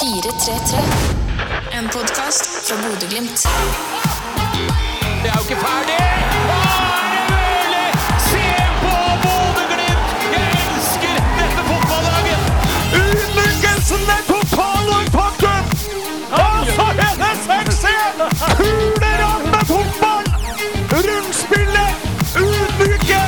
433. En podkast fra Bodø-Glimt. Det er jo ikke ferdig! Å, er det? Se på Bodø-Glimt! Jeg elsker dette fotballaget! Ydmykelsen er total og faktum! Altså, denne 6-1! Kulerampe fotball! Rundspillet! Ydmyke!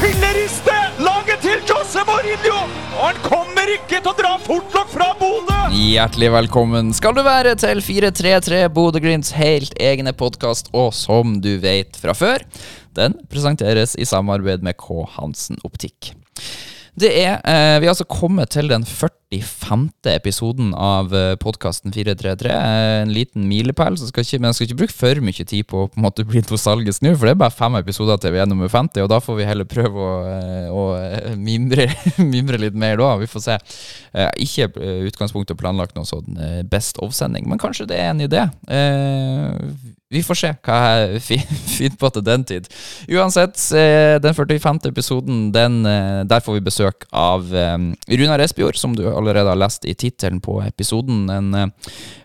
Filleriste! Laget til Jose Mourinho! Og han kommer ikke til å dra fort nok fra Bodø! Hjertelig velkommen skal du være til 433 Bodø-Glimts helt egne podkast, og som du vet fra før, den presenteres i samarbeid med K. Hansen Optikk. Det er, eh, Vi har altså kommet til den 45. episoden av eh, podkasten 433. Eh, en liten milepæl, men jeg skal ikke bruke for mye tid på å på en måte bli salget nå, for det er bare fem episoder til vi er nummer 50, og da får vi heller prøve å, eh, å mimre, mimre litt mer da. Vi får se. Ikke utgangspunktet planlagt noe sånn Best of-sending, men kanskje det er en idé. Eh, vi får se hva jeg finner på til den tid. Uansett, eh, den 45. episoden, den, eh, der får vi besøk av Runa Runar Espejord, som du allerede har lest i tittelen på episoden. En, eh,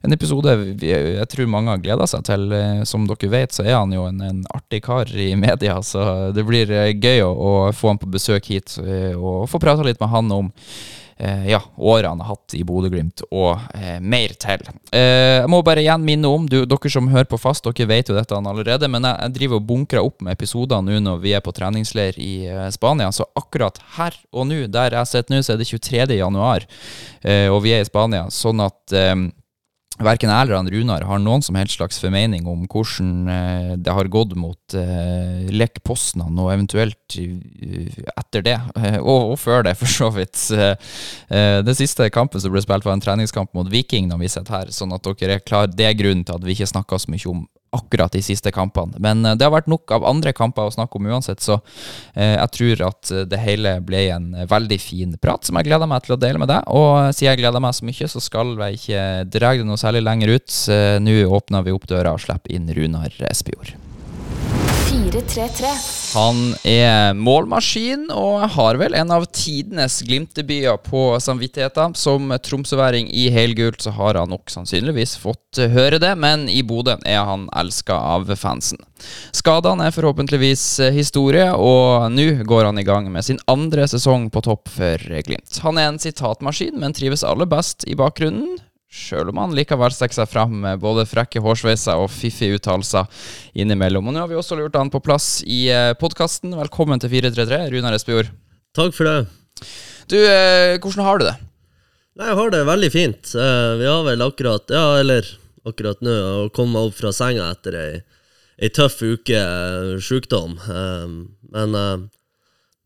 en episode jeg tror mange har gleda seg til. Eh, Som dere vet, så er han jo en, en artig kar i media, så det blir eh, gøy å, å få han på besøk hit eh, og få prata litt med han om eh, ja, årene han har hatt i Bodø-Glimt, og eh, mer til. Eh, jeg må bare igjen minne om, du, dere som hører på fast, dere vet jo dette allerede, men jeg, jeg driver og bunkrer opp med episoder nå når vi er på treningsleir i eh, Spania, så akkurat her og nå, der jeg sitter nå, så er det 23. januar, eh, og vi er i Spania, sånn at eh, Verken jeg eller han Runar har noen som helst slags formening om hvordan eh, det har gått mot eh, Lek Poznan, og eventuelt eh, etter det, og, og før det, for så vidt. Den siste kampen som ble spilt, var en treningskamp mot Viking, når vi sitter her, sånn at dere er klar. Det er grunnen til at vi ikke snakker så mye om akkurat de siste kampene. Men eh, det har vært nok av andre kamper å snakke om uansett, så eh, jeg tror at eh, det hele ble en veldig fin prat som jeg gleder meg til å dele med deg. Og siden jeg gleder meg så mye, så skal jeg ikke dra det noe særlig lenger ut. Nå åpner vi opp døra og slipper inn Runar Espejord. 433. Han er målmaskin og har vel en av tidenes Glimt-debuter på samvittigheten. Som tromsøværing i helgult så har han nok sannsynligvis fått høre det, men i Bodø er han elska av fansen. Skadene er forhåpentligvis historie, og nå går han i gang med sin andre sesong på topp for Glimt. Han er en sitatmaskin, men trives aller best i bakgrunnen. Sjøl om han likevel stikker seg fram med både frekke hårsveiser og fiffige uttalelser innimellom. Og nå har vi også lurt han på plass i podkasten. Velkommen til 433, Runar Espejord. Takk for det. Du, eh, hvordan har du det? Jeg har det veldig fint. Eh, Vi har vel akkurat Ja, eller akkurat nå å komme meg opp fra senga etter ei, ei tøff uke eh, sjukdom. Eh, Men eh,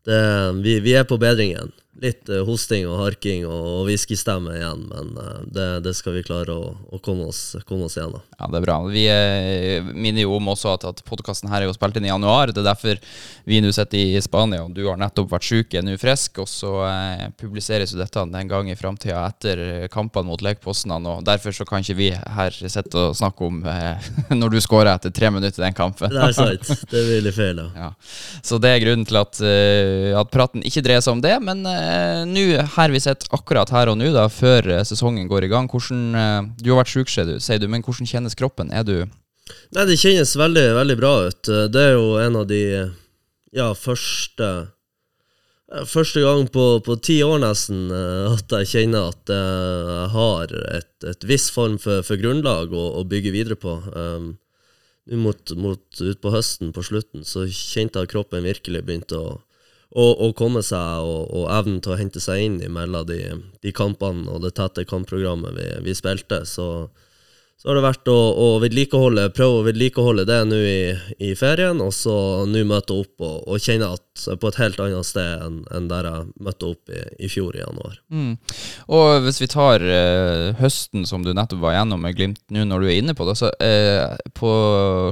det, vi, vi er på bedring igjen. Litt eh, hosting og harking og, whiskystemme igjen, men eh, det, det skal vi klare å, å komme, oss, komme oss gjennom. Ja, det er bra. Vi eh, minner jo om også at, at podkasten her er jo spilt inn i januar. Det er derfor vi nå sitter i Spania, og du har nettopp vært syk, er nå frisk. Og så eh, publiseres jo dette en gang i framtida etter kampene mot Lek og derfor så kan ikke vi her sitte og snakke om eh, når du skårer etter tre minutter i den kampen. Det er sant. Det blir litt feil, ja. Ja. Så det er grunnen til at, at praten ikke dreier seg om det. Men eh, nå, her vi sitter akkurat her og nå, da, før eh, sesongen går i gang hvordan, eh, Du har vært sjuk, sier du, men hvordan kjennes kroppen? Er du Nei, det kjennes veldig, veldig bra ut. Det er jo en av de ja, første eh, Første gang på, på ti år nesten eh, at jeg kjenner at eh, jeg har et, et viss form for, for grunnlag å, å bygge videre på. Um, mot, mot utpå høsten, på slutten, så kjente jeg at kroppen virkelig begynte å, å, å komme seg, og, og evnen til å hente seg inn imellom de, de kampene og det tette kampprogrammet vi, vi spilte. Så, så har det vært å, å vedlikeholde, prøve å vedlikeholde det nå i, i ferien, og så nå møte opp og, og kjenne at jeg er på et helt annet sted enn, enn der jeg møtte opp i, i fjor i januar. Mm. Og hvis vi tar eh, høsten som du nettopp var gjennom med Glimt nå når du er inne på det, så eh, på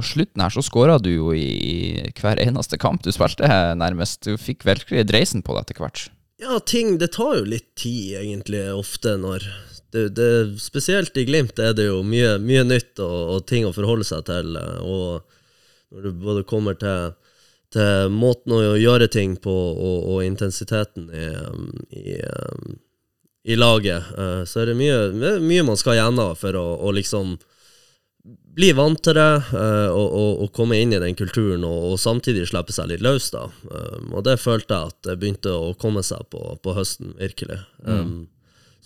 slutten her så skåra du jo i hver eneste kamp du spilte, nærmest. Du fikk virkelig dreisen på det etter hvert. Ja, ting Det tar jo litt tid, egentlig, ofte når det, det, Spesielt i Glimt er det jo mye, mye nytt og, og ting å forholde seg til. eh, Og når du både kommer til, til måten å gjøre ting på og, og intensiteten i, um, i, um, i laget. Eh, så er det mye, mye man skal gjennom for å, å liksom bli vant til det eh, og, og, og komme inn i den kulturen, og, og samtidig slippe seg litt løs. da. Um, og det følte jeg at det begynte å komme seg på, på høsten, virkelig. Um, Så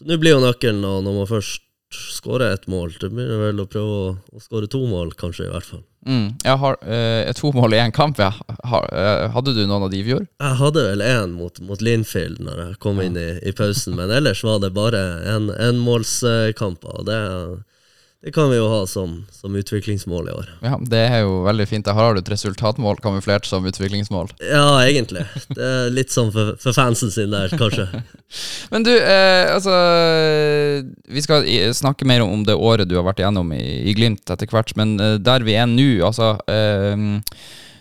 nå blir jo nøkkelen når man først skårer ett mål, det blir vel å prøve å, å skåre to mål, kanskje, i hvert fall. Mm. Jeg har eh, to mål i én kamp. Jeg. Har, eh, hadde du noen av de i fjor? Jeg hadde vel én mot, mot Linfield når jeg kom inn i, i pausen, men ellers var det bare en enmålskamper. Og det, det kan vi jo ha som, som utviklingsmål i år. Ja, Det er jo veldig fint. Her har du et resultatmål kamuflert som utviklingsmål. Ja, egentlig. Det er litt sånn for, for fansen sin der, kanskje. Men du, eh, altså Vi skal snakke mer om det året du har vært igjennom i, i Glimt etter hvert, men eh, der vi er nå, altså eh,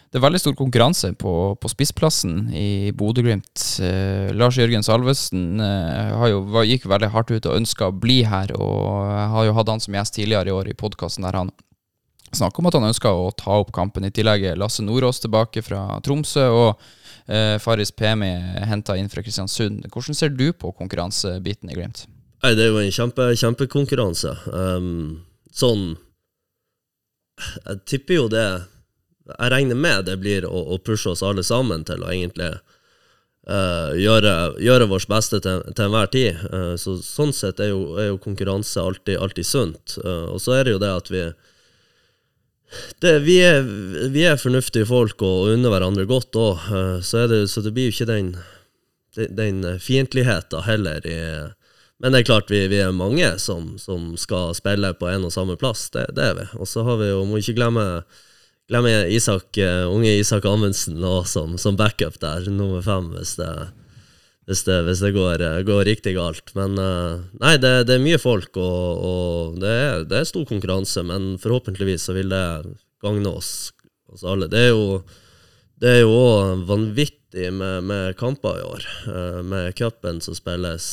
Det er veldig stor konkurranse på, på spissplassen i Bodø-Glimt. Eh, Lars Jørgen Salvesen eh, jo, gikk veldig hardt ut og ønska å bli her, og jeg har jo hatt han som gjest tidligere i år i podkasten der han snakka om at han ønska å ta opp kampen. I tillegg er Lasse Nordås tilbake fra Tromsø, og eh, Faris Pemi henta inn fra Kristiansund. Hvordan ser du på konkurransebiten i Glimt? Nei, det er jo en kjempe, kjempekonkurranse. Um, sånn Jeg tipper jo det Jeg regner med det blir å, å pushe oss alle sammen til å egentlig uh, gjøre, gjøre vårt beste til, enhver tid. Uh, så, sånn sett er jo, er jo konkurranse alltid, alltid sunt. Uh, og så er det jo det at vi det, vi, er, vi er fornuftige folk og, og unner hverandre godt òg, så, så det blir jo ikke den, den fiendtligheten heller. I, men det er klart vi, vi er mange som, som skal spille på en og samme plass, det, det er vi. Og så har vi jo, må ikke glemme, glemme Isak, eh, unge Isak Amundsen nå, som, som backup der, nummer fem, hvis det, hvis det, hvis det går, eh, går riktig galt. Men eh, nei, det, det er mye folk, og, og er, det er stor konkurranse, men forhåpentligvis så vil det gagne oss, oss alle. Det er jo det er jo òg vanvittig med, med kamper i år. Med cupen som spilles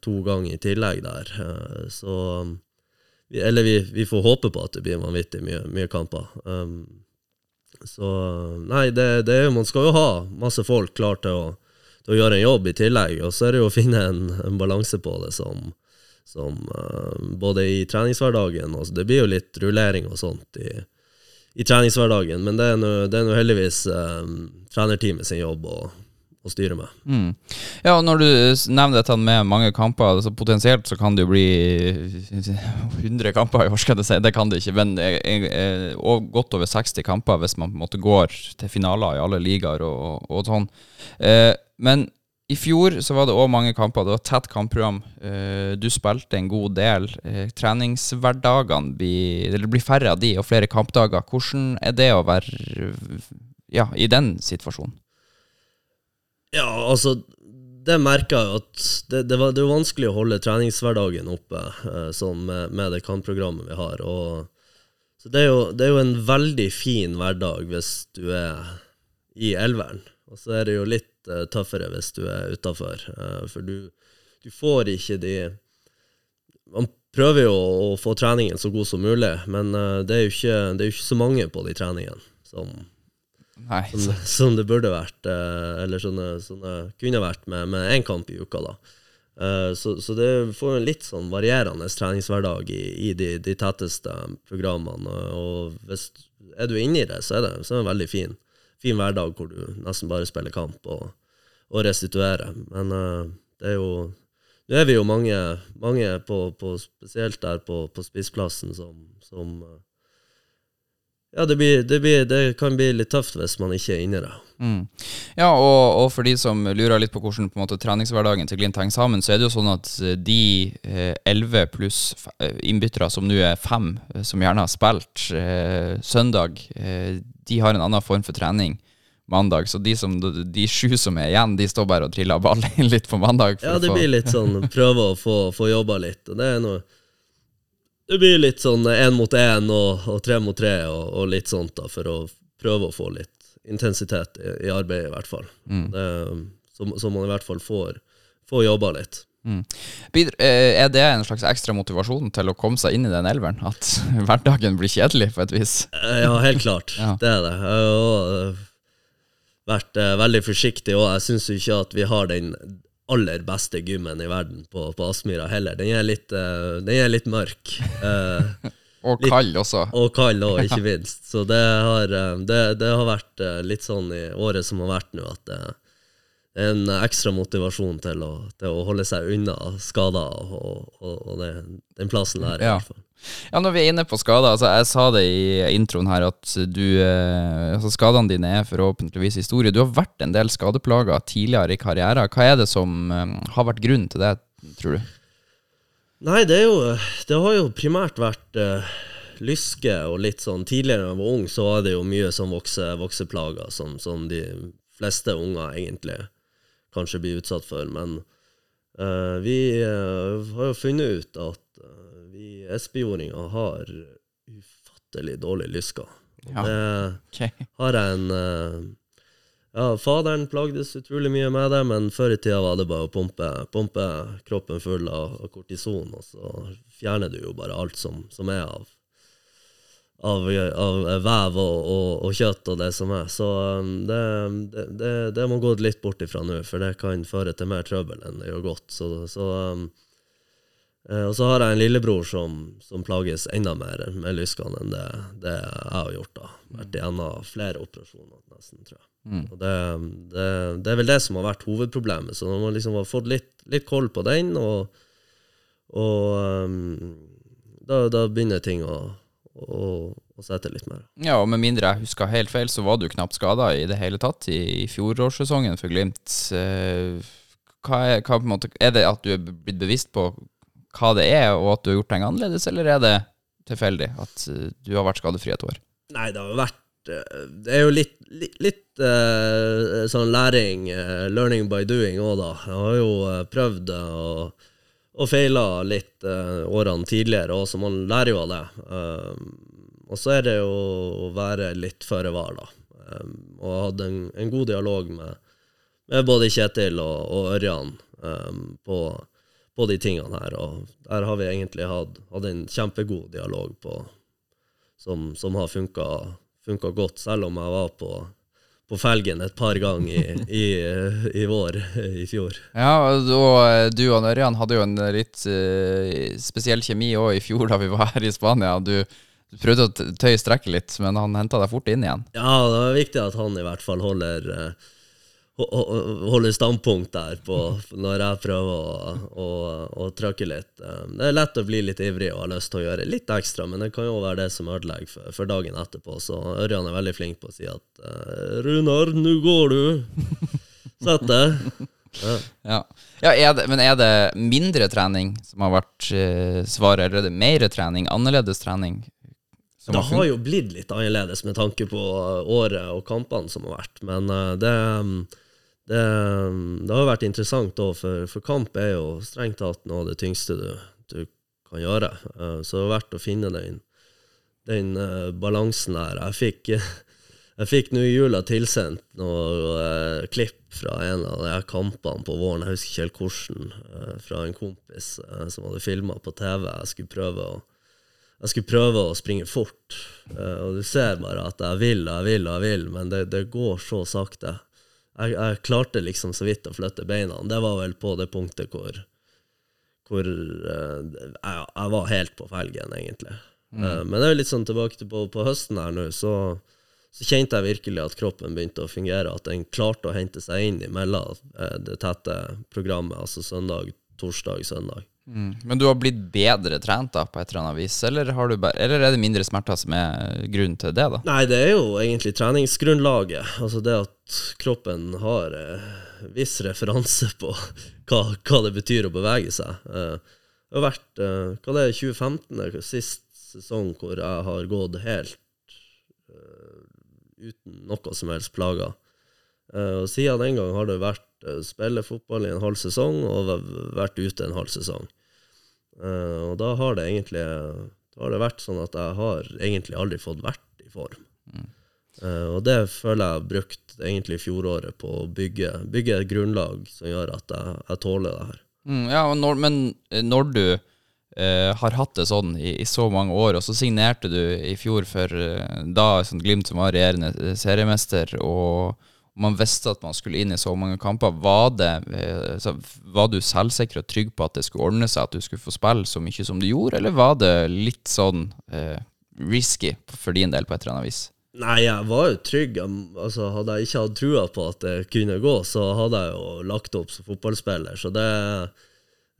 to ganger i tillegg der. Så Eller vi, vi får håpe på at det blir vanvittig mye, mye kamper. Um, så Nei, det, det er jo Man skal jo ha masse folk klar til å, til å gjøre en jobb i tillegg, og så er det jo å finne en, en balanse på det som, som uh, Både i treningshverdagen og Det blir jo litt rullering og sånt i, i treningshverdagen, men det er nå heldigvis eh, trenerteamet sin jobb å, å styre med. Mm. Ja, og når du nevner dette med mange kamper, altså potensielt så kan det jo bli 100 kamper i år, skal jeg si. Det kan det ikke, men eh, er og godt over 60 kamper hvis man på en måte går til finaler i alle ligaer og, og sånn. Eh, men i fjor så var det òg mange kamper. Det var tett kampprogram. Eh, du spilte en god del. Eh, treningshverdagene blir, det blir færre av de, og flere kampdager. Hvordan er det å være ja, i den situasjonen? Ja, altså det merka jeg at det, det, var, det var vanskelig å holde treningshverdagen oppe eh, sånn med, med det kampprogrammet vi har. Og, så det er, jo, det er jo en veldig fin hverdag hvis du er i elveren. Og så er det jo litt eh, tøffere hvis du er utafor, for du, du får ikke de Man prøver jo å få treningen så god som mulig, men eh, det, er ikke, det er jo ikke så mange på de treningene som som, som det burde vært, eh, eller som det, kunne vært med, én kamp i uka. da. Eh, så, så det får en litt sånn varierende treningshverdag i, i de, de tetteste programmene. Og hvis er du inne i det, så er det, så er det en veldig fin, fin hverdag hvor du nesten bare spiller kamp og, og restituerer. Men eh, det er jo Nå er vi jo mange, mange på, på, spesielt der på, på spissplassen som, som ja, det, blir, det, blir, det kan bli litt tøft hvis man ikke er inne, da. Mm. Ja, og, og for de som lurer litt på hvordan på måte, treningshverdagen til Glimt henger sammen, så er det jo sånn at eh, de elleve pluss eh, innbyttere som nå er fem, eh, som gjerne har spilt eh, søndag, eh, de har en annen form for trening mandag. Så de, som, de sju som er igjen, de står bare og triller ball inn litt på mandag. Ja, det blir litt sånn prøve å få, få jobba litt. Og det er noe Det blir litt sånn én mot én og, og tre mot tre og, og litt sånt, da, for å prøve å få litt intensitet i, i arbeidet, i hvert fall. Det, så, så man i hvert fall får, får jobba litt. Mm. Eh, Er det en slags ekstra motivasjon til å komme seg inn i den elveren? At hverdagen blir kjedelig, på et vis? Eh, Ja, helt klart. Ja. Det er det. Jeg har eh, vært veldig forsiktig, og jeg syns ikke at vi har den aller beste gymmen i verden på, på Aspmyra heller. Den er litt, uh, den er litt mørk. Uh, Og kald også. og kald òg, ikke minst. Så det har, eh, det, det har vært litt sånn i året som har vært nå, at det det er en ekstra motivasjon til å, til å holde seg unna skader og, og, og det, den plassen der, i Ja. hvert fall. Ja, Når vi er inne på skader, altså jeg sa det i introen her at du eh, altså Skadene dine er forhåpentligvis historie. Du har vært en del skadeplager tidligere i karrieren. Hva er det som eh, har vært grunnen til det, tror du? Nei, det er jo Det har jo primært vært uh, lyske og litt sånn Tidligere da jeg var ung, så var det jo mye sånn vokse, vokseplager som, som de fleste unger egentlig kanskje blir utsatt for. Men uh, vi uh, har jo funnet ut at vi espejordinger har ufattelig dårlig lysker. Ja. Det Ok. har jeg en eh, Ja, faderen plagdes utrolig mye med det, men før i tida var det bare å pumpe, pumpe kroppen full av, av kortison, og så fjerner du jo bare alt som, som er av av, av vev og, og, og kjøtt og det som er. Så um, det, det, det, det må gå litt bort ifra nå, for det kan føre til mer trøbbel enn det gjør godt. Så, så, um, og så har jeg en lillebror som, som plages enda mer med lyskene enn det, det jeg har gjort. da. Vært igjennom flere operasjoner, nesten, tror jeg. Og det, det, det er vel det som har vært hovedproblemet. Så når man liksom har fått litt, litt koll på den, og, og um, da, da begynner ting å, å, å sette litt mer. Ja, og med mindre jeg husker helt feil, så var du knapt skada i det hele tatt i, i fjorårssesongen for Glimt. Uh, Hva er, hva en måte, er det at du er blitt bevisst på hva det er, og at du har gjort ting annerledes, eller er det tilfeldig at eh, du har vært skadefri et år? Nei, det har vært eh, Det er jo litt, litt, litt eh, sånn læring, learning by doing òg, da. Jeg har jo prøvd å og, feila litt årene tidligere òg, så man lærer jo av det. Og så er det jo å være litt føre var, da. Og jeg hadde en, en god dialog med, med både Kjetil og, og Ørjan på, på de tingene her. Og der har vi egentlig hatt, hatt en kjempegod dialog på som, som har funka, godt, selv om jeg var på, på felgen et par ganger i, i, i vår i fjor. Ja, og du og Ørjan hadde jo en litt uh, spesiell kjemi òg i fjor da vi var her i Spania. Du, du prøvde å tøye strekket litt, men han henta deg fort inn igjen. Ja, det er viktig at han i hvert fall holder eh, ho- ho- holder standpunkt der på, når jeg prøver å, å, å trykke litt. Eh, Det er lett å bli litt ivrig og ha lyst til å gjøre litt ekstra, men det kan jo være det som ødelegger for, for dagen etterpå. Så Ørjan er veldig flink på å si at eh, 'Runar, nå går du'. Sett deg. Ja. Ja, ja er det, Men er det mindre trening som har vært eh, svaret, eller er det mer trening, annerledes trening? Det har har jo blitt litt annerledes med tanke på året og kampene som har vært, men eh, det, det, det har vært interessant òg, for, for kamp er jo strengt tatt noe av det tyngste du, du kan gjøre. Eh, Så det har vært å finne den, den eh, balansen der. Jeg fikk jeg fikk nå i jula tilsendt noen eh, klipp fra en av de kampene på våren, jeg husker ikke helt hvordan, eh, fra en kompis eh, som hadde filma på TV. Jeg skulle prøve å jeg skulle prøve å springe fort, eh, og du ser bare at jeg vil og jeg vil og jeg vil, men det, det går så sakte. Jeg, jeg klarte liksom så vidt å flytte beina. Det var vel på det punktet hvor, hvor eh, jeg, jeg var helt på felgen, egentlig. Eh, men det er litt sånn tilbake til på, på høsten her nå, så, så kjente jeg virkelig at kroppen begynte å fungere, at den klarte å hente seg inn imellom det tette programmet, altså søndag, torsdag, søndag. Mm. Men du har blitt bedre trent da, på et eller annet vis, eller, bare, eller er det mindre smerter som er grunnen til det? da? Nei, det er jo egentlig treningsgrunnlaget. Altså det at kroppen har eh, viss referanse på hva, hva det betyr å bevege seg. Eh, det har vært eh, hva det er, 2015 er sist sesong hvor jeg har gått helt eh, uten noe som helst plager. Eh, og siden den gang har det vært eh, spille fotball i en halv sesong og vært ute en halv sesong. Eh, og da har det egentlig da har det vært sånn at jeg har egentlig aldri fått vært i form. Mm. og det føler jeg har brukt egentlig fjoråret på å bygge, bygge et grunnlag som gjør at jeg, jeg tåler det her. Mm, ja, når, men når du Uh, har hatt det sånn i, i så mange år, og så signerte du i fjor for uh, da sånn Glimt som var regjerende seriemester, og, man visste at man skulle inn i så mange kamper. Var, det, eh, var du selvsikker og trygg på at det skulle ordne seg, at du skulle få spille så mye som du gjorde, eller var det litt sånn eh, risky for din del på et eller annet vis? Nei, jeg var jo trygg. Altså, hadde jeg ikke hatt trua på at det kunne gå, så hadde jeg jo lagt opp som fotballspiller. Så det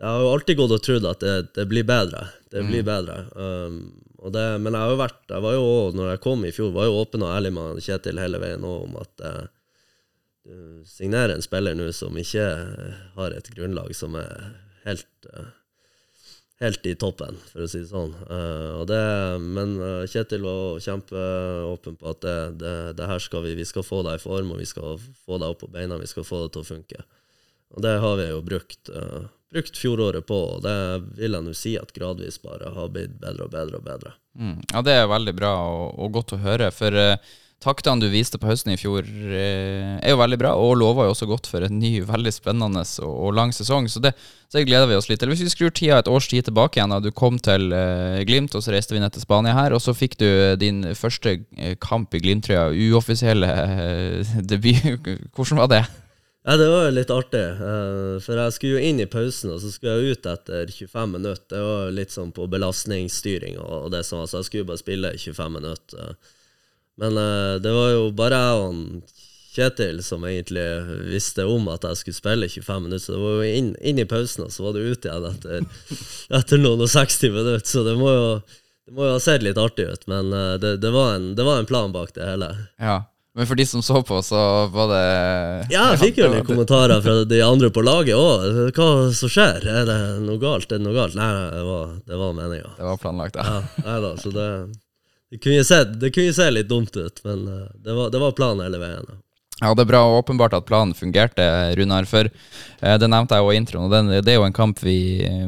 Jeg har jo alltid gått og trodd at det, det blir bedre. Det blir bedre. Um, det, men jeg har jo vært Jeg var jo når jeg kom i fjor, var jo åpen og ærlig med Kjetil hele veien om at eh, du signerer en spiller nå som ikke har et grunnlag som er helt eh, helt i toppen, for å si det sånn. Eh, det, men eh, Kjetil var kjempeåpen på at det, det, det her skal vi, vi skal få deg i form, og vi skal få deg opp på beina, vi skal få det til å funke. Og det har vi jo brukt, uh, brukt fjoråret på, og det vil jeg nå si at gradvis bare har blitt bedre og bedre og bedre. Mm. Ja, det er veldig bra og, og godt å høre. For eh, taktene du viste på høsten i fjor, eh, er jo veldig bra, og lover jo også godt for en ny, veldig spennende og, og lang sesong. Så det, så gleder vi oss litt til. Hvis vi skrur tida et års tid tilbake igjen, da du kom til eh, Glimt, og så reiste vi ned til Spania her, og så fikk du din første eh, kamp i Glimt-trøya, uoffisielle eh, debut. Hvordan var det? Ja, det var jo litt artig, eh, for jeg skulle jo inn i pausen, og så skulle jeg ut etter 25 minutter. Det var jo litt sånn på belastningsstyring og det som var, så jeg skulle bare spille 25 minutter. Men uh, det var jo bare jeg og Kjetil som egentlig visste om at jeg skulle spille 25 minutter, så det var jo inn, inn i pausen, og så var det ut igjen etter, etter noen og 60 minutter, så det må jo, det må jo ha sett litt artig ut, men uh, det, det, var en, det var en plan bak det hele. Ja. Men for de som så på, så var det Ja, jeg fikk jo litt kommentarer fra de andre på laget òg. Hva som skjer? Er det noe galt? Er det noe galt? Nei, det var, det var meninga. Det var planlagt, ja. Ja, nei da, så det, det, kunne se, det kunne se litt dumt ut, men eh, det var, det var planen hele veien. ja. Det er bra åpenbart at planen fungerte, Runar. For eh, det nevnte jeg jo i introen, og det er jo en kamp vi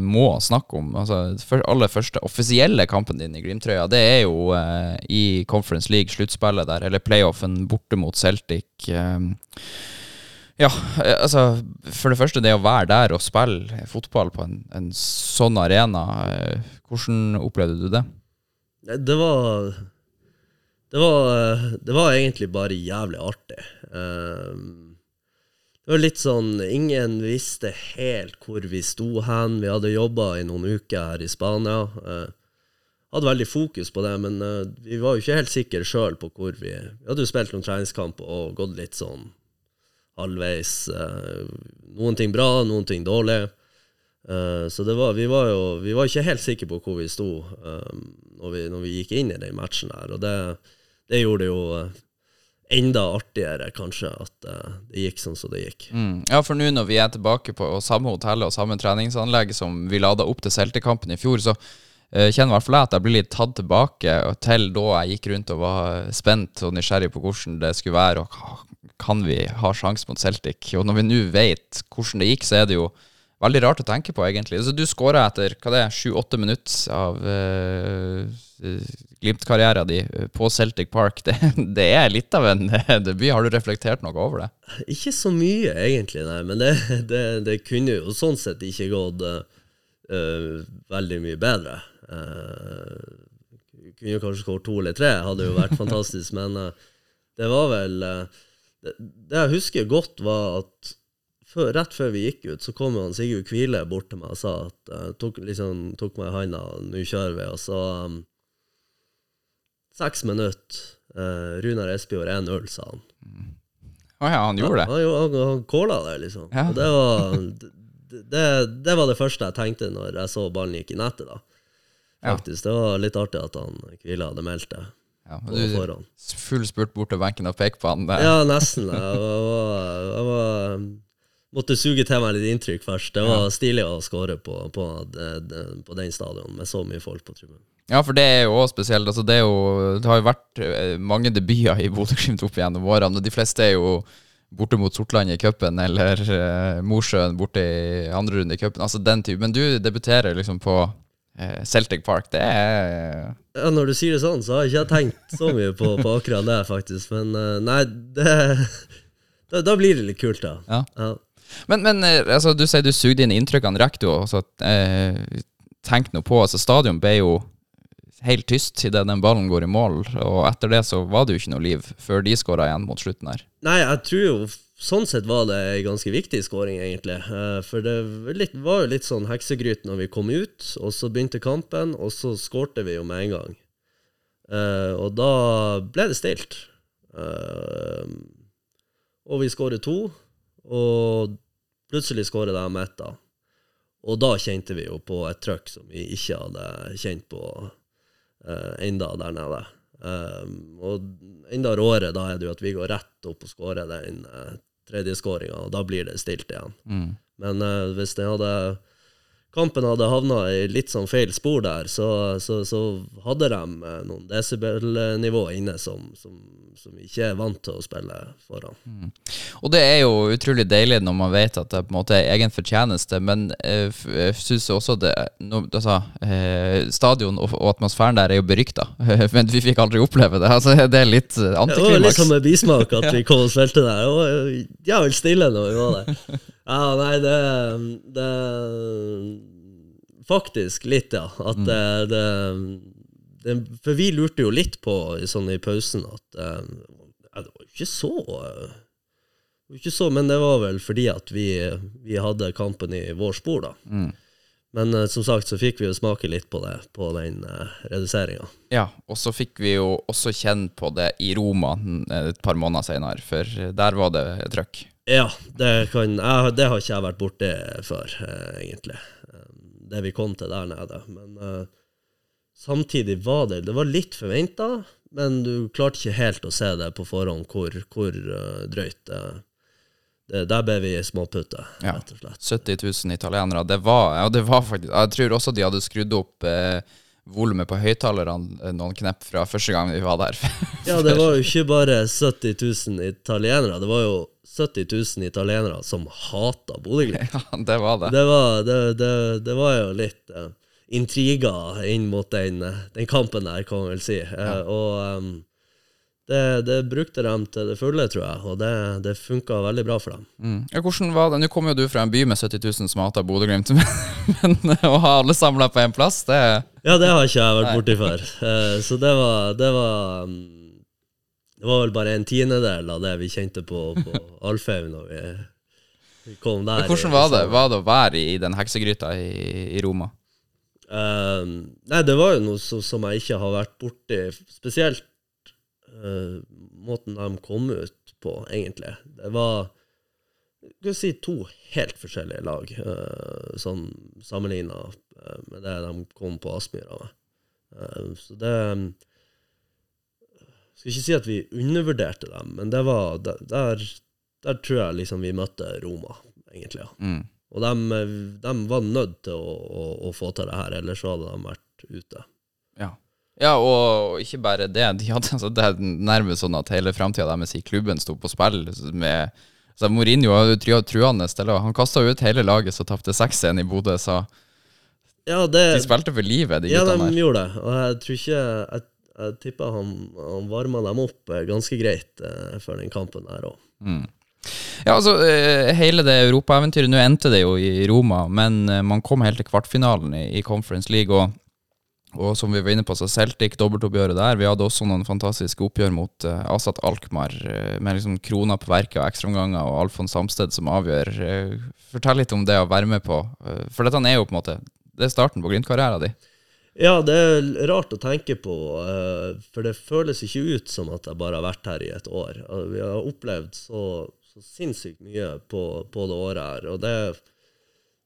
må snakke om. Altså, aller første offisielle kampen din i Glimt-trøya, det er jo eh, i Conference League, sluttspillet der, eller playoffen borte mot Celtic. Eh, ja, altså For det første, det å være der og spille fotball på en, en sånn arena, hvordan opplevde du det? Det, var det var, det var egentlig bare jævlig artig. Eh, det var litt sånn Ingen visste helt hvor vi sto hen. Vi hadde jobba i noen uker her i Spania. Eh, hadde veldig fokus på det, men eh, vi var jo ikke helt sikre sjøl på hvor vi Vi hadde jo spilt noen treningskamper og gått litt sånn halvveis. eh, noen ting bra, noen ting dårlig. Eh, så var, vi var jo vi var ikke helt sikre på hvor vi sto um, når, vi, når vi gikk inn i den matchen her. Og det, det gjorde det jo eh, enda artigere, kanskje, at uh, det gikk sånn som det gikk. Mm. Ja, for nå når vi er tilbake på samme hotell og samme treningsanlegg som vi lada opp til Celtic-kampen i fjor, så kjenner i hvert fall jeg at jeg blir litt tatt tilbake til da jeg gikk rundt og var spent og nysgjerrig på hvordan det skulle være, og kan vi ha sjanse mot Celtic? Og når vi nå vet hvordan det gikk, så er det jo veldig rart å tenke på, egentlig. Altså, du skåra etter hva det er, sju-åtte minutter av uh, Glimt-karrieren din eh, på Celtic Park. Det, det er litt av en eh, debut. Har du reflektert noe over det? Ikke så mye, egentlig, nei, men det, det, det kunne jo sånn sett ikke gått eh, eh, veldig mye bedre. Uh, kunne kanskje skåret to eller tre, hadde jo vært fantastisk, men uh, det var vel eh, det jeg husker godt, var at før, rett før vi gikk ut, så kom han Sigurd Kvile bort til meg og sa at uh, tok, liksom, tok meg i handa, nå kjører vi, og så um, Seks minutter. Uh, Runar Espejord 1-0, sa han. Å ja, han gjorde det? Han, han, han, calla det, liksom. Ja. Og det var det, det, var det første jeg tenkte når jeg så ballen gikk i nettet, da. Ja. Faktisk. Det var litt artig at han Kvile hadde meldt det Ja, du, full spurt bort til benken og peke på han. Der. Ja, nesten. Jeg, var, var, jeg var, måtte suge til meg litt inntrykk først. Det var stilig å skåre på, på, det- på den stadion med så mye folk på tribunen. Ja, for det er jo også spesielt. Altså, det, jo, det har jo vært eh, mange debuter i Bodø-Glimt opp gjennom årene, og de fleste er jo borte mot Sortland i cupen, eller uh, Mosjøen borte i andre runde i cupen. Altså den type. Men du debuterer liksom på eh, Celtic Park. Det er Ja, Når du sier det sånn, så har jeg ikke tenkt så mye på, på akkurat det, faktisk. Men eh, nei, det da, da blir det litt kult, da. Ja. Ja. Men, men eh, altså, du sier du sugde inn inntrykkene. Også eh, tenk nå på altså Stadion ble jo helt tyst idet den ballen går i mål. Og etter det så var det jo ikke noe liv før de skåra igjen mot slutten her. Nei, jeg tror jo sånn sett var det en ganske viktig skåring, egentlig. Eh, For det var jo litt sånn heksegryt når vi kom ut, og så begynte kampen, og så skårte vi jo med en gang. Eh, og da ble det stilt. Og vi skårer to, og plutselig skårer de ett, da. Og da kjente vi jo på et trøkk som vi ikke hadde kjent på uh, enda der nede. Um, og enda råere da er det jo at vi går rett opp og skårer den uh, tredje skåringa, og da blir det stilt igjen. Men uh, hvis det hadde kampen hadde havna i litt sånn feil spor der, så, så, så hadde de eh, noen desibelnivå inne som, som, som ikke er vant til å spille foran. Og det er jo utrolig deilig når man vet at det på en måte er egen fortjeneste, men eh, jeg syns også det no, altså, eh, Stadion og, og atmosfæren der er jo berykta, men vi fikk aldri oppleve det. Altså, det er litt antiklimaks. Det var litt som med bismak at vi kom og spilte der. Det var jævlig stille når vi var der. Ja, nei, det, det Faktisk litt, ja. At det, det, det For vi lurte jo litt på i- sånn i pausen at eh, ja, Det var jo ikke så eh, ikke så, Men det var vel fordi at vi, vi hadde kampen i vår spor, da. Men eh, som sagt så fikk vi jo smake litt på det på den uh, reduseringa. Ja, og så fikk vi jo også kjenne på det i Roma mm, et par måneder senere, for der var det trøkk. Ja, det, kan, jeg, det har ikke jeg vært borti før, eh, egentlig. Eh, Det vi kom til der nede. Men uh, samtidig var det Det var litt forventa, men du klarte ikke helt å se det på forhånd hvor, hvor uh, drøyt det, det Der ble vi småputte, Ja. rett og slett. 70 000 italienere. Det var, ja, det var faktisk Jeg tror også de hadde skrudd opp eh, volumet på høyttalerne noen knepp fra første gang vi var der. Ja, det var jo ikke bare 70 000 italienere, det var jo 70 000 italienere som hata Bodø-Glimt. ja, det var det. Det var, det, det, det var jo litt uh, intriger inn mot den, eh, den kampen der, kan man vel si. Eh, Og um, det, det brukte de til det fulle, tror jeg, og det, det funka veldig bra for dem. Mm. Ja, hvordan var det? Nå kommer jo du fra en by med 70 000 som hater Bodø-Glimt, men, men å ha alle samla på én plass, det Ja, det har ikke jeg vært borti før. Så det var, det var em, Det var vel bare en tiendedel av det vi kjente på, på Alfheim når vi, vi kom der. Hvordan var det, var det å være i den heksegryta i, i Roma? Eh, nei, det var jo noe som, som jeg ikke har vært borti, spesielt uh, måten de kom ut på, egentlig. Det var skal si to helt forskjellige lag, uh, sånn sammenligna med det de kom på Aspmyra med. Eh, så det Skal ikke si at vi undervurderte dem, men det var der, der, tror jeg liksom vi møtte Roma, egentlig. ja. Mm. Og de, de var nødt til å, å, å få til det her, ellers så hadde de vært ute. Ja. ja, og ikke bare det. De hadde, altså, det er nærmest sånn at hele framtida deres i klubben sto på spill. Med, altså, Mourinho var jo tru- truende. Han kasta ut hele laget som tapte 6-1 i Bodø, så Ja, det, de spilte for livet, de ja, de guttene der. gjorde det. Og jeg tror ikke Jeg, jeg tipper han, han varma dem opp eh, ganske greit eh, før den kampen der òg. Ja, altså, eh, hele det europaeventyret Nå endte det jo i Roma, men eh, man kom helt til kvartfinalen i, i Conference League. Og, og som vi var inne på, så Celtic, dobbeltoppgjøret der. Vi hadde også noen fantastiske oppgjør mot uh, Asat Alkmaar, eh, med liksom krona på verket og ekstraomganger, og Alfons Samsted som avgjør. Eh, fortell litt om det å være med på, for dette er jo på en måte Det er starten på Glimt-karrieren din. Ja, det er rart å tenke på, eh, for det føles ikke ut som at jeg bare har vært her i et år. Vi har opplevd så, så sinnssykt mye på, på det året her, og det,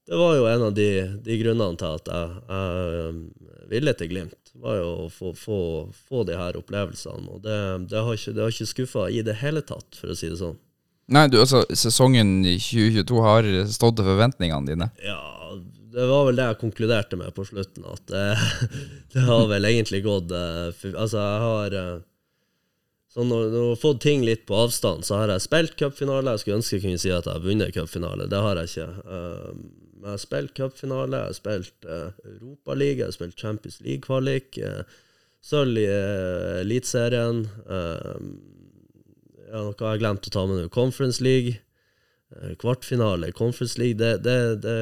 det var jo en av de, de grunnene til at jeg, jeg um, ville til Glimt. var jo å få, få, få de her opplevelsene, og det, det har ikke, det har ikke skuffa i det hele tatt, for å si det sånn. Nei, du, altså, sesongen 2022 har stått til forventningene dine. Ja, det var vel det jeg konkluderte med på slutten, at det, det har vel egentlig gått eh, Altså, jeg har eh, Så når, jeg har fått ting litt på avstand, så har jeg spilt cupfinale. Jeg skulle ønske jeg kunne si at jeg har vunnet cupfinale, det har jeg ikke. Eh, Men jeg har spilt cupfinale, jeg har spilt uh, Europaliga, jeg har spilt Champions League-kvalik, uh, sølv i Eliteserien. eh, ja, noe har glemt å ta med nå. Conference League. eh, Kvartfinale i Conference League. Det, det, det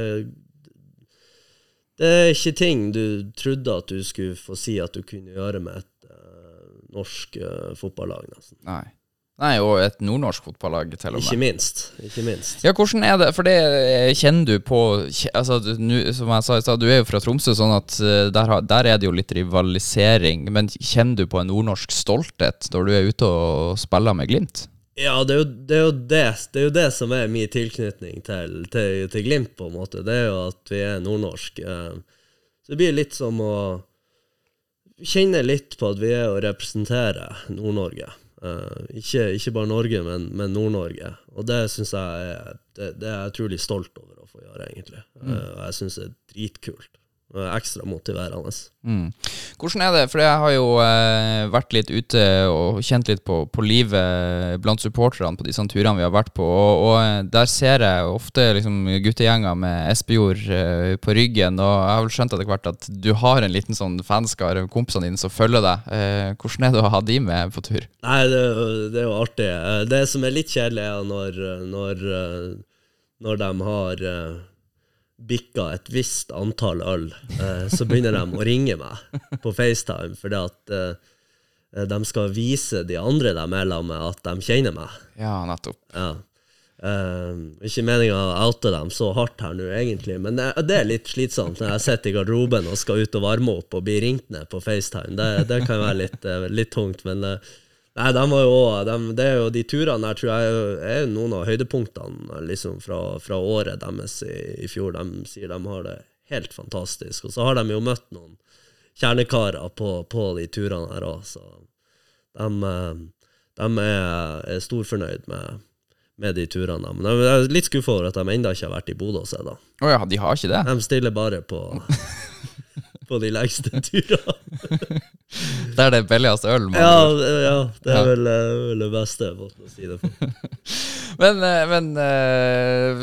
det er ikke ting du trodde at du skulle få si at du kunne gjøre med et uh, norsk uh, fotballag, nesten. Nei. Nei, og et nordnorsk fotballag, til og med. Ikke minst. Ikke minst. Ja, hvordan er det? For det eh, kjenner du på altså, du, nu, Som jeg sa i stad, du er jo fra Tromsø, sånn at der, der er det jo litt rivalisering. Men kjenner du på en nordnorsk stolthet når du er ute og spiller med Glimt? Ja, det er, jo, det, er jo det, det er jo det som er min tilknytning til, til, til Glimt, på en måte. Det er jo at vi er nordnorsk. Eh, Så det blir litt som å kjenne litt på at vi er å representere Nord-Norge. Eh, ikke, ikke bare Norge, men, men Nord-Norge. Og det syns jeg er det, det er jeg utrolig stolt over å få gjøre, egentlig. Eh, og jeg syns det er dritkult. Ekstra motiverende. Mm. Hvordan er det? For jeg har jo eh, vært litt ute og kjent litt på, på livet blant supporterne på disse turene vi har vært på, og, og eh, der ser jeg ofte liksom, guttegjenger med Espejord eh, på ryggen, og jeg har vel skjønt etter hvert at du har en liten sånn fanskare, kompisene dine som følger deg. Eh, hvordan er det å ha de med på tur? Nei, det, det er jo artig. Eh, Det som er litt kjedelig, er når, når, eh, når de har bikka et visst antall øl, eh, så begynner de å ringe meg på FaceTime fordi at eh, de skal vise de andre de er sammen med, at de kjenner meg. Ja, nettopp. Ja. Uh, ikke meninga å oute dem så hardt her nå, egentlig, men det, det er litt slitsomt når jeg sitter i garderoben og skal ut og varme opp og bli ringt ned på FaceTime. Det, det kan være litt, eh, litt tungt, men eh, Nei, de var jo de, det er jo de turene der tror jeg er noen av høydepunktene liksom fra, fra året deres i, i fjor. De sier de har det helt fantastisk. Og så har de jo møtt noen kjernekarer på, på de turene her òg, så de, eh, de er, er storfornøyd med, med de turene. Men jeg er litt skuffa over at de ennå ikke har vært i Bodø og sett, ja, de har ikke det? De stiller bare på, på de lengste turene. Det er det billigste øl? man Ja, det- ja, det er Ja. vel, eh, vel det beste måten å si det på. Men, eh, men eh,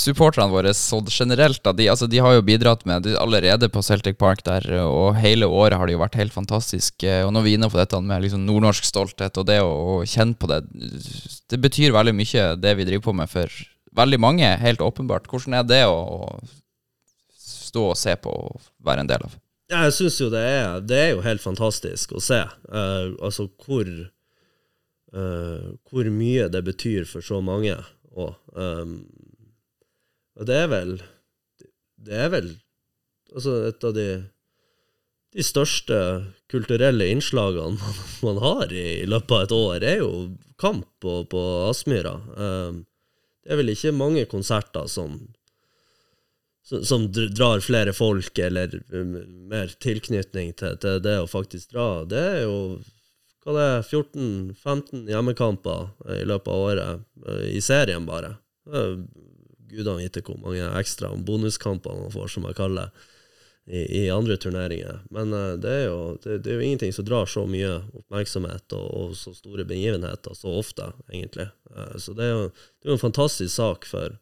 supporterne våre så generelt, da, de, altså, de har jo bidratt med de, allerede på Celtic Park der, og hele året har det jo vært helt fantastisk. Og når vi er inne på dette med liksom nordnorsk stolthet og det å, å kjenne på det, det betyr veldig mye, det vi driver på med for veldig mange, helt åpenbart. Hvordan er det å stå og se på og være en del av? Jeg syns jo det er, det er jo helt fantastisk å se. Uh, altså hvor uh, Hvor mye det betyr for så mange. Og, um, og det er vel Det er vel altså et av de de største kulturelle innslagene man, har i, i løpet av et år, er jo kamp på, på Aspmyra. Ehm, det er vel ikke mange konserter som som, drar flere folk, eller um, mer tilknytning til, til det å faktisk dra. Det er jo hva det er, 14-15 hjemmekamper i løpet av året, eh, i serien bare. Gudene vite hvor mange ekstra bonuskamper man får, som jeg kaller det, i, i andre turneringer. Men eh, det, er jo, det, det er jo ingenting som drar så mye oppmerksomhet og, og så store begivenheter så ofte, egentlig. Eh, så det er jo, det er en fantastisk sak for,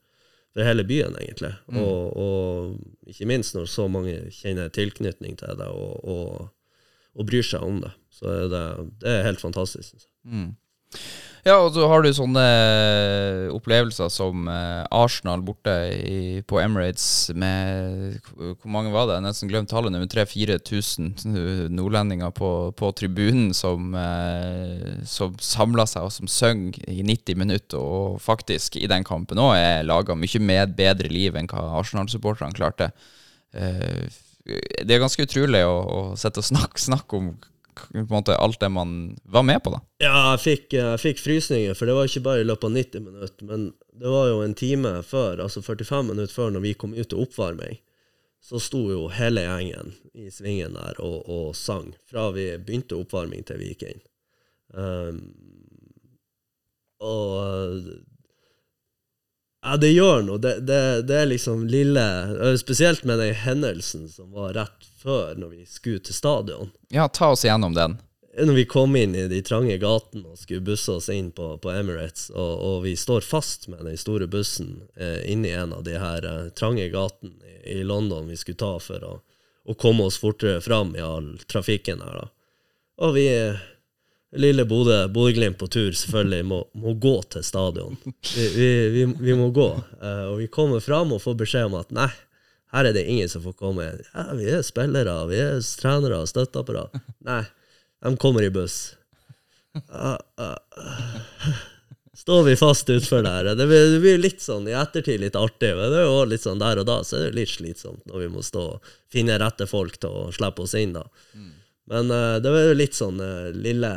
for hele byen, egentlig. Og, og ikke minst når så mange kjenner tilknytning til det og, og, og bryr seg om det. Så det, det er helt fantastisk. synes jeg. Ja, og så har du sånne opplevelser som eh, Arsenal borte i, på Emirates med Hvor mange var det? Jeg nesten glemt tallet Nummer 3000-4000 nordlendinger på, på tribunen som, eh, som samla seg og som søng i 90 minutter, og faktisk i den kampen òg er laga mye med bedre liv enn hva Arsenal-supporterne klarte. Eh, det er ganske utrolig å, å sette og snakke, snakke om på en måte alt det man var med på, da. Ja, jeg fikk, jeg fikk frysninger, for det var ikke bare i løpet av 90 minutter, men det var jo en time før, altså 45 minutter før når vi kom ut til oppvarming, så sto jo hele gjengen i svingen der og, og sang, fra vi begynte oppvarming til vi gikk inn. Um, og ja, det gjør noe. Det, det, det er liksom lille Spesielt med den hendelsen som var rett før, når vi skulle til stadion Ja, ta oss igjennom den. når vi kom inn i de trange gatene og skulle busse oss inn på, på Emirates, og, og vi står fast med den store bussen eh, inni en av de her eh, trange gatene i, i London vi skulle ta for å, å komme oss fortere fram i all trafikken her, da. Og vi, eh, lille Bodø, Bodø-Glimt på tur, selvfølgelig må, må gå til stadion. Vi, vi, vi, vi må gå. Uh, og vi kommer fram og får beskjed om at nei, Her er det ingen som får komme. Ja, vi er spillere, vi er trenere, støtteapparat. Nei, de kommer i buss. Uh, uh, Står vi fast utfor der? Det blir, det blir litt sånn i ettertid litt artig, men det er jo litt sånn der og da så er det litt slitsomt når vi må stå og finne rette folk til å slippe oss inn, da. Men uh, det var jo litt sånn uh, lille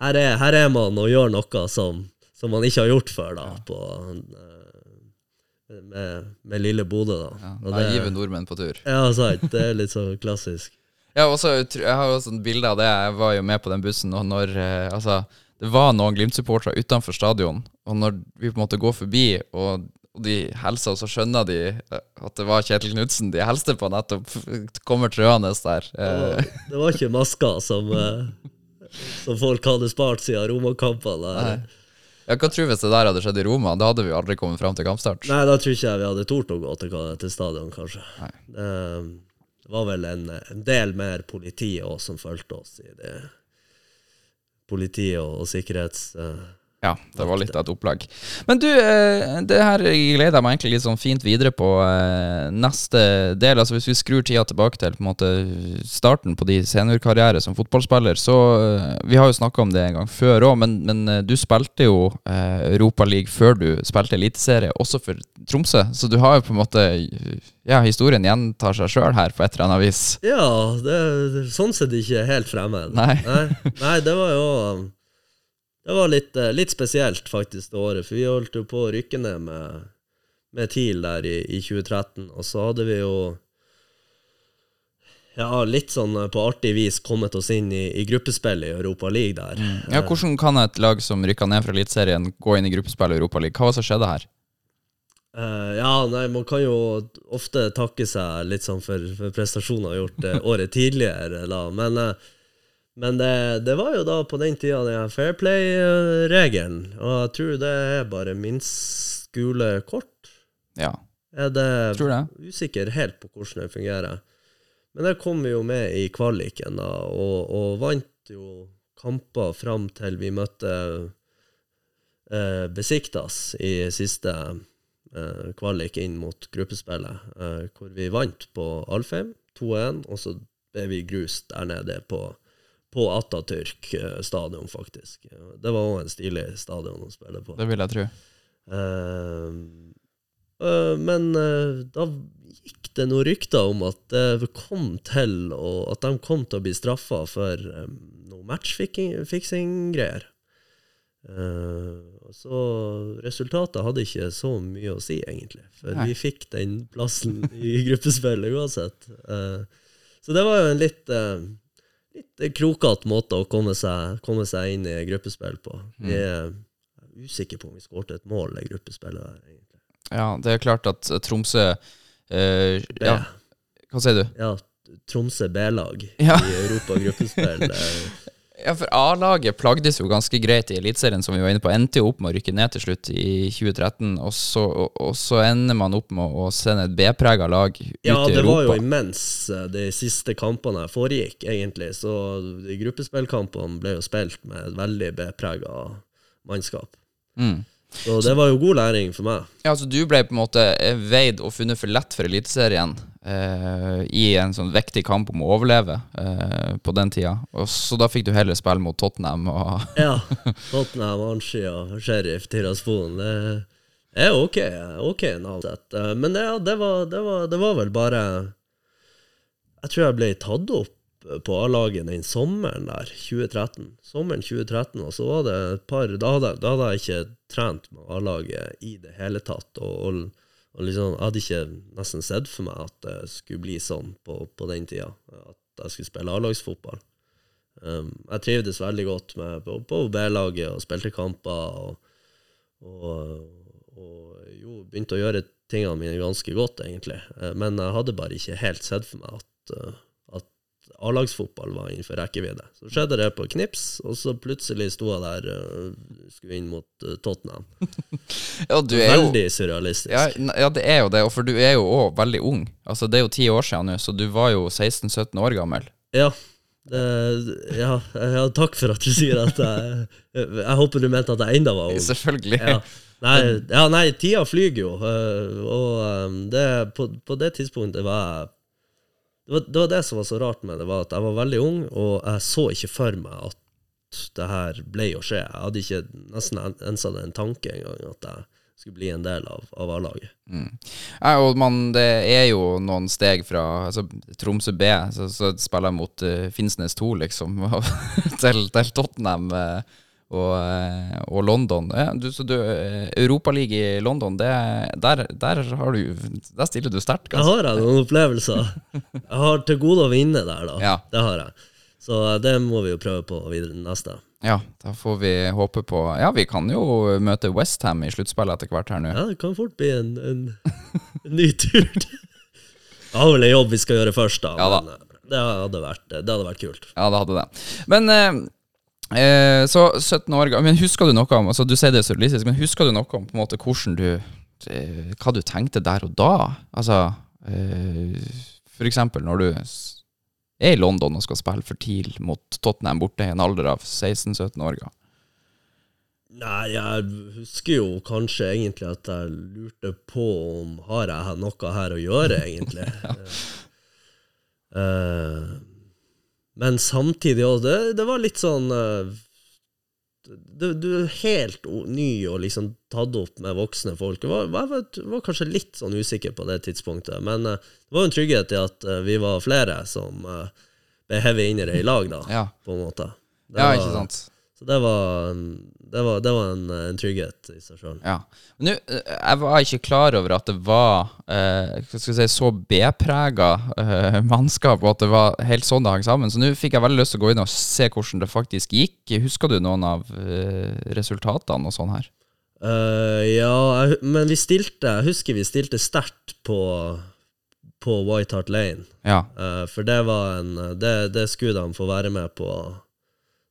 her er, her er man og gjør noe som, som man ikke har gjort før, da, på, uh, med, med lille Bodø, da. Ja, Og det- Naive nordmenn på tur. ja, sant. Det er litt sånn klassisk. Ja, også, jeg har jo også et bilde av det. Jeg var jo med på den bussen, og når Altså, det var noen Glimt-supportere utenfor stadion, og når vi på en måte går forbi, og, og de hilser, så skjønner de eh, at det var Kjetil Knutsen de hilste på, nettopp kommer trøende der. Eh, det var ikke masker som, eh, som folk hadde spart siden Roma-kampene. ja, hva tror du hvis det der hadde skjedd i Roma? Da hadde vi aldri kommet fram til kampstart. Nei, da tror ikke jeg vi hadde tort å gå til, til stadion, kanskje. Det, det var vel en, en del mer politi også som fulgte oss i det. Politiet og, og sikkerhets... eh, Ja, det var litt av et opplag. Men du, eh, det her gleder jeg meg egentlig litt sånn fint videre på eh, neste del. Altså Hvis vi skrur tida tilbake til på en måte starten på de seniorkarriere som fotballspiller, så eh, Vi har jo snakka om det en gang før òg, men, men du spilte jo Europa Europaliga før du spilte Eliteserie, også for Tromsø. Så du har jo på en måte Ja, historien gjentar seg sjøl her på et eller annet vis. Ja, det, sånn sett ikke helt fremmed. Nei. Nei, nei, det var jo Det var litt, eh, litt spesielt, faktisk, det året. For vi holdt jo på å rykke ned med, med TIL der i, i 2013, og så hadde vi jo ja, litt sånn eh, på artig vis kommet oss inn i, i gruppespill i Europa League der. Ja, Hvordan kan et lag som rykka ned fra Eliteserien, gå inn i gruppespill i Europa League? Hva var det som skjedde her? Uh, ja, nei, man kan jo ofte takke seg litt sånn for, for prestasjoner gjort uh, året tidligere, da. Men, eh, men det, det var jo da på den tida den fair play-regelen, og jeg tror det er bare minst gule kort. Ja, Er det tror det. usikker helt på hvordan det fungerer. Men der kom vi jo med i kvaliken, da, og, og vant jo kamper fram til vi møtte eh, Besiktas i siste eh, kvalik inn mot gruppespillet, eh, hvor vi vant på Alfheim 2-1, og så ble vi grust der nede på, på Atatürk eh, stadion, faktisk. Det var òg en stilig stadion å spille på. Det vil jeg tro. Uh, uh, men uh, da gikk det noen rykter om at det kom til å, at de kom til å bli straffa for um, noe matchfiksing-greier. Så resultatet hadde ikke så mye å si, egentlig. For Nei. vi fikk den plassen i gruppespillet uansett. Så det var jo en litt Litt krokete måte å komme seg, komme seg inn i gruppespill på. Vi er usikre på om vi skåret et mål i gruppespillet der, egentlig. Ja, det er klart at eh, Tromsø eh, Ja, hva sier du? Ja, Tromsø B-lag Ja. i Europa gruppespill. Ja, for A-laget plagdes jo ganske greit i Eliteserien, som vi var inne på. Endte jo opp med å rykke ned til slutt i 2013, og så, og, og så ender man opp med å sende et B-prega lag ut Ja, i det var jo imens eh, de siste kampene foregikk, egentlig. Så de gruppespillkampene ble jo spilt med et veldig B-prega mannskap. Mm. Så det var jo god læring for meg. Ja, altså Du ble på en måte eh, veid og funnet for lett for Eliteserien eh, i en sånn viktig kamp om å overleve eh, på den tida. Og Så da fikk du heller spille mot Tottenham og Ja. Tottenham, Arnski og Sheriff Tiraspon. Det er ok, ok navn. sett. Eh, Men ja, det, var, det, var, det var vel bare Jeg tror jeg ble tatt opp på A-laget den sommeren der, 2013. Sommeren 2013, og så var det et par Da hadde, da hadde jeg ikke trent med A-laget i det hele tatt. og, og og liksom, Jeg hadde ikke nesten sett for meg at det skulle bli sånn på, på den tida. At jeg skulle spille A-lagsfotball. Um, jeg trivdes veldig godt med på, på B-laget og spilte kamper. Og, og, og jo, begynte å gjøre tingene mine ganske godt, egentlig. Eh, Men jeg hadde bare ikke helt sett for meg at, eh, A-lagsfotball var innenfor rekkevidde. Så skjedde det på knips, og så plutselig sto jeg der og skulle inn mot eh, Tottenham. Ja, du er jo Veldig surrealistisk. ja, ja, det er jo det, for du er jo òg veldig ung. Altså Det er jo ti år siden nå, så du var jo 16-17 år gammel. Ja. Det, ja, ja, takk for at du sier at jeg Jeg håper du mente at jeg enda var ung. Selvfølgelig. Ja. Nei, ja, nei, tida flyger jo, eh, og eh, det, på, på det tidspunktet var jeg det var, det var det som var så rart med det, var at jeg var veldig ung, og jeg så ikke for meg at det her ble å skje. Jeg hadde ikke nesten en- ens hatt en tanke engang at jeg skulle bli en del av, av A-laget. Ja, og man, det er jo noen steg fra altså, Tromsø B, så, så spiller jeg mot uh, Finnsnes 2, liksom, til, til Tottenham eh, og, eh, og London. Ja, du, så du, uh, Europaliga i London, det, der, der, har du, der stiller du sterkt. Jeg har jeg noen opplevelser. Jeg har til gode å vinne der, da. Ja. Det har jeg. Så eh, det må vi jo prøve på videre neste. Ja, da får vi håpe på Ja, vi kan jo møte Westham i sluttspillet etter hvert her nå. Ja, det kan fort bli en, en, en ny tur. Jeg har vel en jobb vi skal gjøre først, da. Ja da. Eh, det hadde vært, det hadde vært kult. Ja, det hadde det. Men eh, eh, så 17 år Men husker du noe om altså Du sier det surrealistisk, men husker du noe om på en måte hvordan du eh, Hva du tenkte der og da? Altså eh, For eksempel når du er i London og skal spille for TIL mot Tottenham borte i en alder av 16-17 år. Nei, jeg husker jo kanskje egentlig at jeg lurte på om har jeg noe her å gjøre, egentlig. Eh, men samtidig òg, det, det var litt sånn eh, du, er helt ny og liksom tatt opp med voksne folk. Jeg var, var, var, kanskje litt sånn usikker på det tidspunktet, men eh, det var jo en trygghet i at eh, vi var flere som ble hevet inn i det i lag, da, Ja. på en måte. Det ja, var- ikke sant? Så det var, det var, det var en, en trygghet i seg sjøl. Ja. Men eh, jeg var ikke klar over at det var eh, si, så B-prega eh, mannskap, og at det var helt sånn det hang sammen. Så nå fikk jeg veldig lyst til å gå inn og se hvordan det faktisk gikk. Husker du noen av eh, resultatene og sånn her? Uh, ja, jeg, men vi stilte Jeg husker vi stilte sterkt på, på White Hart Lane. Ja. Uh, for det var en det, det skulle de få være med på,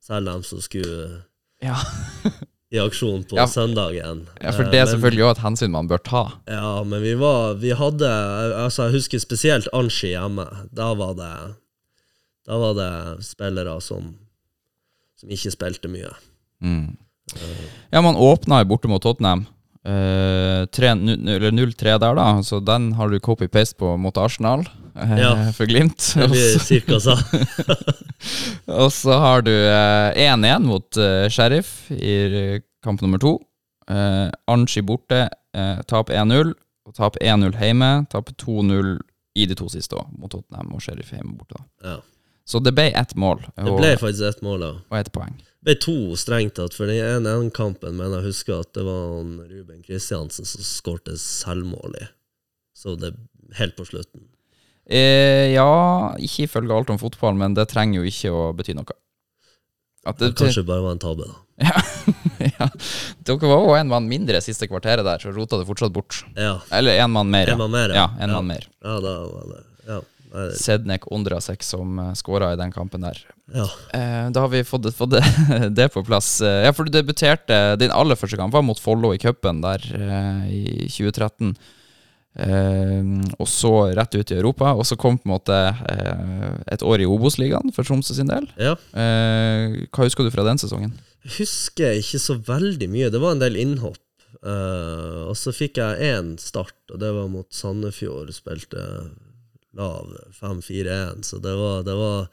selv de som skulle Ja, i aksjon på Ja. søndagen. ja for Eh, det er selvfølgelig òg et hensyn man bør ta. Ja, men vi var Vi hadde Altså, jeg husker spesielt Anshi hjemme. Da var det Da var det spillere som Som ikke spilte mye. Mm. Ja, man åpna jo borte mot Tottenham. Eh, nu- eller 0-3 der, da. Så den har du copy-paste på mot Arsenal eh, Ja. for Glimt. Det blir cirka sånn. Og så har du eh, 1-1 mot eh, Sheriff i eh, kamp nummer to. Eh, Arnchi borte, eh, tap 1-0. Og tap 1-0 hjemme. Tap 2-0 i de to siste òg, mot Tottenham og Sheriff hjemme borte. da Ja. Så det ble ett mål Det ble faktisk ett mål, da. og ett poeng. Det ble to strengt tatt, for den ene kampen men jeg husker at det var Ruben Kristiansen som skårte selvmål i. Så det helt på slutten. Eh, ja, ikke ifølge alt om fotball, men det trenger jo ikke å bety noe. Det, kanskje bare var en tabbe, da. ja, ja. Dere var jo en mann mindre siste kvarteret der, så rota det fortsatt bort. Ja. Eller en mann mer. En mann mer, ja. ja. en Ja. mann mer. Ja, da var det Ja. Sednek Ondrasek som uh, skåra i den kampen der. ja. Eh, da har vi fått, fått det, det på plass. Eh, ja, for du debuterte Din aller første kamp var mot Follo i cupen der eh, i 2013. Eh, og så rett ut i Europa. Og så kom på en måte eh, et år i Obos-ligaen for Tromsø sin del. ja. Eh, hva husker du fra den sesongen? Jeg husker ikke så veldig mye. Det var en del innhopp. Eh, og så fikk jeg én start, og det var mot Sandefjord. Spilte lav 5-4-1, så det var, det var,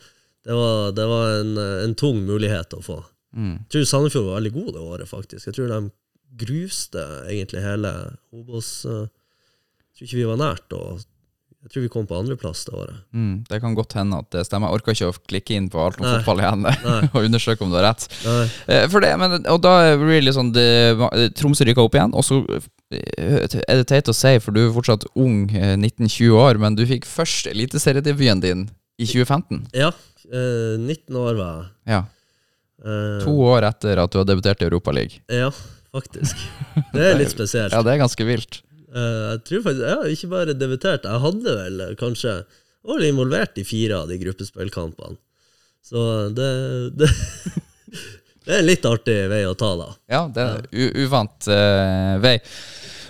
det var, det var en, en tung mulighet å få. Mm. Jeg tror Sandefjord var veldig god det året, faktisk. Jeg tror de gruste egentlig hele Obos. Jeg tror ikke vi var nært, og jeg tror vi kom på andreplass det året. Mm, det kan godt hende at det stemmer. Jeg orker ikke å klikke inn på alt om Nei. fotball igjen og undersøke om du har rett. Eh, For det, men, og da blir det really sånn det, Tromsø rykker opp igjen, og så eh, er det teit å si, for du er fortsatt ung, eh, 19-20 år, men du fikk først eliteseriedebuten din i 2015. ja, eh, 19 år var jeg. Ja, Eh, To år etter at du har debutert i Europaligaen. Ja, faktisk. Det er litt spesielt. Ja, det er ganske vilt. Eh, jeg tror faktisk, har ikke bare debutert, jeg hadde vel kanskje var vel involvert i fire av de gruppespillkampene. Så det, det Det er en litt artig vei å ta, da. Ja, det er uvant uh, vei.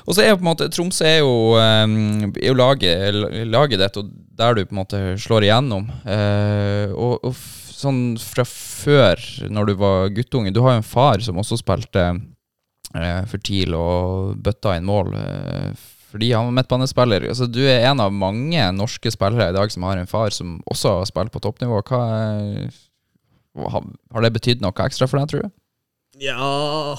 Og så er jo på en måte Tromsø er jo, eh, er jo laget, laget ditt, og der du på en måte slår igjennom. Uh, og, og sånn fra før, når du var guttunge Du har jo en far som også spilte for tidlig og bøtta inn mål. eh, fordi han var midtbanespiller. Altså, du er en av mange norske spillere i dag som har en far som også har spilt på toppnivå. Er- har, har det betydd noe ekstra for deg, tror du? Ja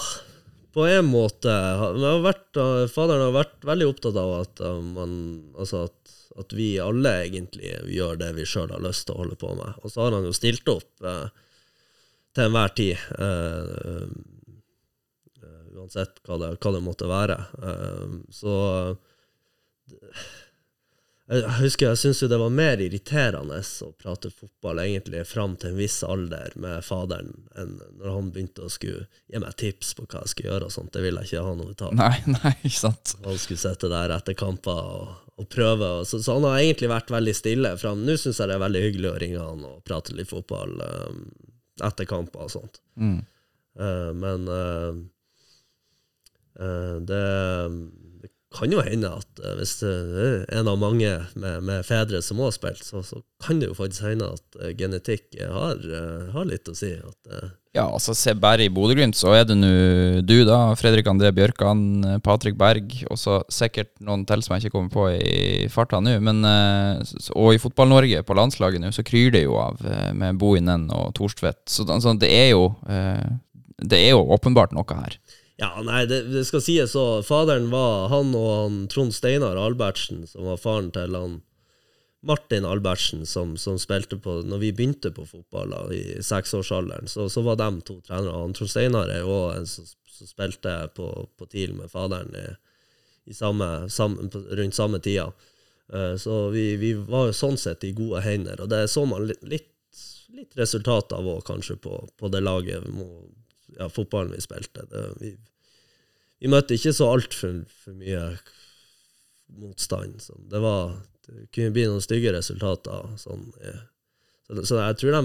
På en måte. Har vært, faderen har vært veldig opptatt av at, man, altså at, at vi alle egentlig gjør det vi sjøl har lyst til å holde på med. Og så har han jo stilt opp eh, til enhver tid. uh, uansett hva det, hva det måtte være. Uh, så jeg husker jeg syntes jo det var mer irriterende å prate fotball egentlig fram til en viss alder med faderen, enn når han begynte å skulle gi meg tips på hva jeg skulle gjøre og sånt. Det ville jeg ikke ha noe av. Nei, nei, ikke sant. Han skulle sitte der etter kamper og, og prøve. Og så, så han har egentlig vært veldig stille. Fram. Nå syns jeg det er veldig hyggelig å ringe han og prate litt fotball um, etter kamper og sånt. Mm. Eh, men eh, det, det kan jo hende at eh, hvis det er en av mange med, med fedre som har spilt, så, så kan det jo faktisk hende at eh, genetikk har, eh, har litt å si. At, eh, Ja, altså se bare i Bodø-Glimt, så er det nå du, da, Fredrik André Bjørkan, Patrick Berg, og så sikkert noen til som jeg ikke kommer på i farta nå. Men, eh, og i Fotball-Norge, på landslaget nå, så kryr det jo av eh, med Bohinen og Thorstvedt. Så altså, det er jo eh, Det er jo åpenbart noe her. Ja, nei, det, det skal sies så. Faderen var han og han Trond Steinar Albertsen, som var faren til han Martin Albertsen, som, som spilte på Når vi begynte på fotball da, i seksårsalderen, så, så var de to trenere. Han Trond Steinar er jo en som, som spilte på, på TIL med faderen i, i samme, samme, rundt samme tida. Eh, så vi, vi var jo sånn sett i gode hender, og det så man litt, litt, resultat av òg, kanskje, på, på det laget, ja, fotballen vi spilte. Det, vi, vi møtte ikke så altfor for mye motstand. Sånn. det, var, det kunne bli noen stygge resultater. Sånn, så, så jeg tror de,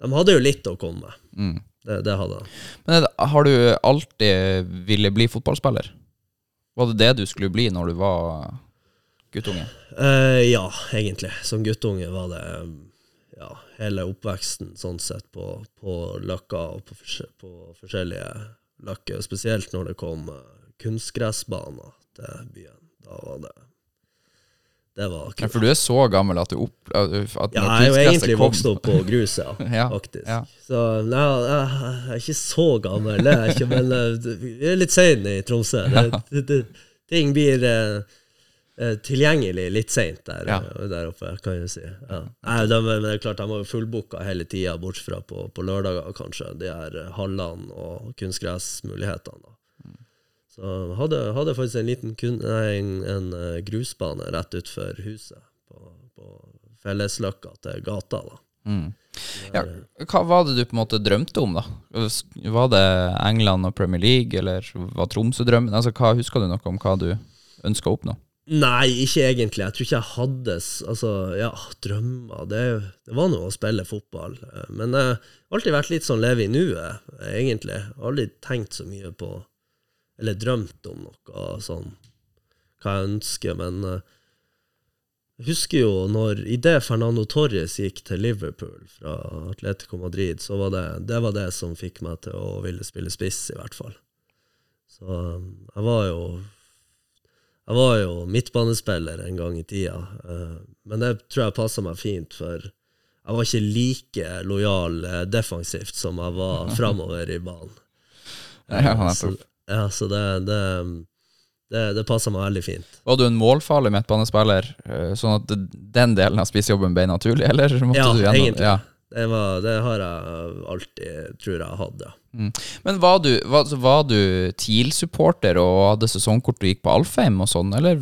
de hadde jo litt å komme med. Mm. Det, det hadde de. Men har du alltid ville bli fotballspiller? Var det det du skulle bli når du var guttunge? Uh, ja, egentlig. Som guttunge var det ja, hele oppveksten sånn sett på, på Løkka og på, på forskjellige løkker. Spesielt når det kom uh, kunstgressbaner til byen. Da var det Det var Ja, for du er så gammel at du opp... At, at Ja, jeg er jo egentlig kom- vokst opp på grus, ja, Ja, faktisk. ja. Så nei, jeg, er ikke så gammel, det er ikke, men eh, vi er litt seine i Tromsø. Det, det, det, ting blir eh, eh, tilgjengelig litt seint der, Ja. eh, der oppe, kan jeg si. Ja. Nei, de, men det er klart, de var jo fullbooka hele tida, bortsett fra på, på lørdager, kanskje. De her eh, hallene og kunstgressmulighetene. Så hadde, hadde faktisk en liten kun, nei, en, en eh, grusbane rett utfor huset, på, på fellesløkka til gata. da. Mm. Ja, hva var det du på en måte drømte om, da? Var det England og Premier League, eller var Tromsø drømmen? Altså, hva, husker du noe om hva du ønska å oppnå? Nei, ikke egentlig. Jeg tror ikke jeg hadde altså, ja, drømmer. Det, det var nå å spille fotball. eh, Men jeg har alltid vært litt sånn leve i nuet, egentlig. Jeg har aldri tenkt så mye på Eller drømt om noe sånn hva jeg ønsker, men eh, jeg husker jo når Idet Fernando Torres gikk til Liverpool fra Atletico Madrid, så var det det var det som fikk meg til å ville spille spiss, i hvert fall. Så um, jeg var jo jeg var jo midtbanespiller en gang i tida, eh, men det tror jeg passa meg fint, for jeg var ikke like lojal eh, defensivt som jeg var framover i banen. Ja, Eh, så, ja, så det, det, det, det passa meg veldig fint. Var du en målfarlig midtbanespiller, sånn at den delen av spissjobben ble naturlig, eller måtte Ja, du gjennom egentlig. Ja. Det, var, det har jeg alltid, tror jeg, hatt, ja. Mm. Men var du, var, var du TIL-supporter og hadde sesongkort og gikk på Alfheim og sånn, eller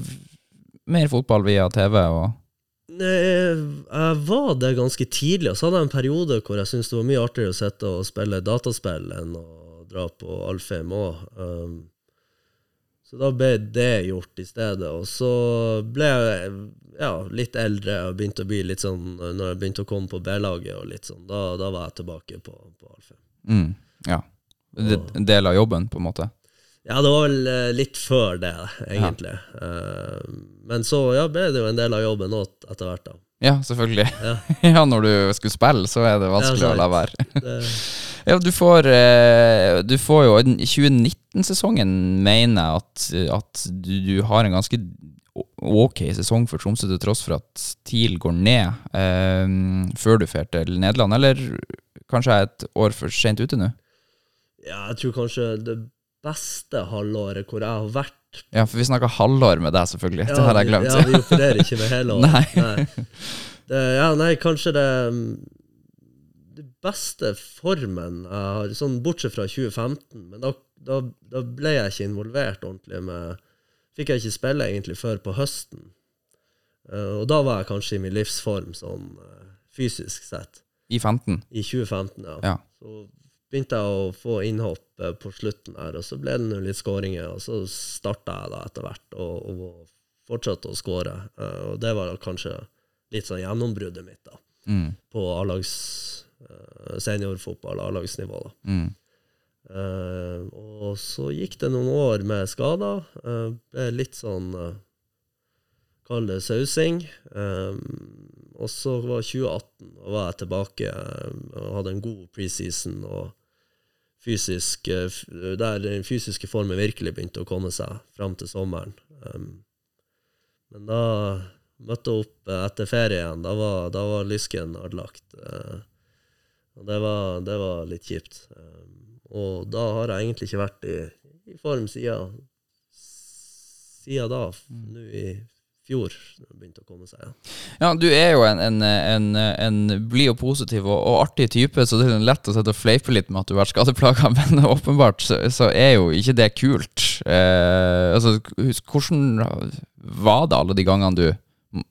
mer fotball via TV og Nei, Jeg var det ganske tidlig, og så hadde jeg en periode hvor jeg syntes det var mye artigere å sitte og spille dataspill enn å dra på Alfheim òg. Um, så da ble det gjort i stedet. Og så ble jeg ja, litt eldre og begynte å bli litt sånn Når jeg begynte å komme på B-laget og litt sånn, da, da var jeg tilbake på, på Alfheim. mm, Ja. En del av jobben, på en måte. Ja, det var vel eh, litt før det, egentlig. Eh, men så ja, ble det jo en del av jobben òg etter hvert, da. Ja, selvfølgelig. Ja. Ja, når du skulle spille, så er det vanskelig Ja, å la være. Det, Ja, du får, eh, du får jo I 2019-sesongen mener jeg at, at du, du har en ganske ok sesong for Tromsø, til tross for at TIL går ned eh, før du drar til Nederland. Eller kanskje jeg er et år for sent ute nå? Ja, jeg tror kanskje det beste halvåret hvor jeg har vært Ja, for vi snakka halvår med deg, selvfølgelig. det har jeg glemt. Ja, vi opererer ikke med hele året. Nei. Det, ja, nei, kanskje det Det beste formen jeg har, sånn bortsett fra 2015, men da, da, da ble jeg ikke involvert ordentlig med Fikk jeg ikke spille egentlig før på høsten. Uh, og da var jeg kanskje i min livsform sånn uh, fysisk sett. I 15. I 2015, ja. Ja. Så begynte jeg å få innhopp eh, på slutten her, og så ble det nå litt skåringer, og så starta jeg da etter hvert og, og fortsatte å skåre. Eh, og det var kanskje litt sånn gjennombruddet mitt da, Mm. på A-lags eh, seniorfotball, A-lagsnivå. da. Mm. Uh, og så gikk det noen år med skader. Uh, ble litt sånn uh, Kall det sausing. Um, og så var 2018, og var jeg tilbake og hadde en god preseason. og fysisk, eh, Der den fysiske formen virkelig begynte å komme seg fram til sommeren. Um, men da møtte jeg opp eh, etter ferien. Da var, da var lysken ødelagt. eh, og det var, det var litt kjipt. Um, og da har jeg egentlig ikke vært i, i form siden, siden da, f- nå i fjor. Begynte å komme seg Ja, Ja, du er jo en, en, en, en blid og positiv og, og artig type, så det er lett å sette og fleipe litt med at du har vært skadeplaga, men åpenbart så, så er jo ikke det kult. Eh, altså, hvordan var det alle de gangene du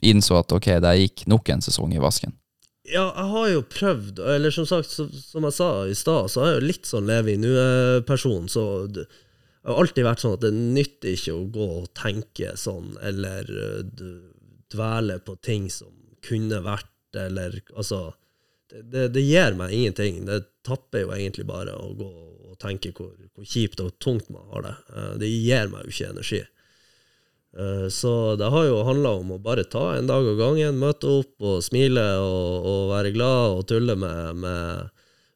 innså at ok, det gikk nok en sesong i vasken? Ja, jeg har jo prøvd, eller som sagt, så, som jeg sa i stad, så er jeg jo litt sånn leve i nu-person, så har alltid vært sånn at det nytter ikke å gå og tenke sånn, eller øh, dvele på ting som kunne vært, eller altså det, det, det gir meg ingenting. Det tapper jo egentlig bare å gå og tenke hvor, hvor kjipt og tungt man har det. Eh, Det gir meg jo ikke energi. Eh, Så det har jo handla om å bare ta en dag av gangen, møte opp og smile og, og være glad og tulle med, med,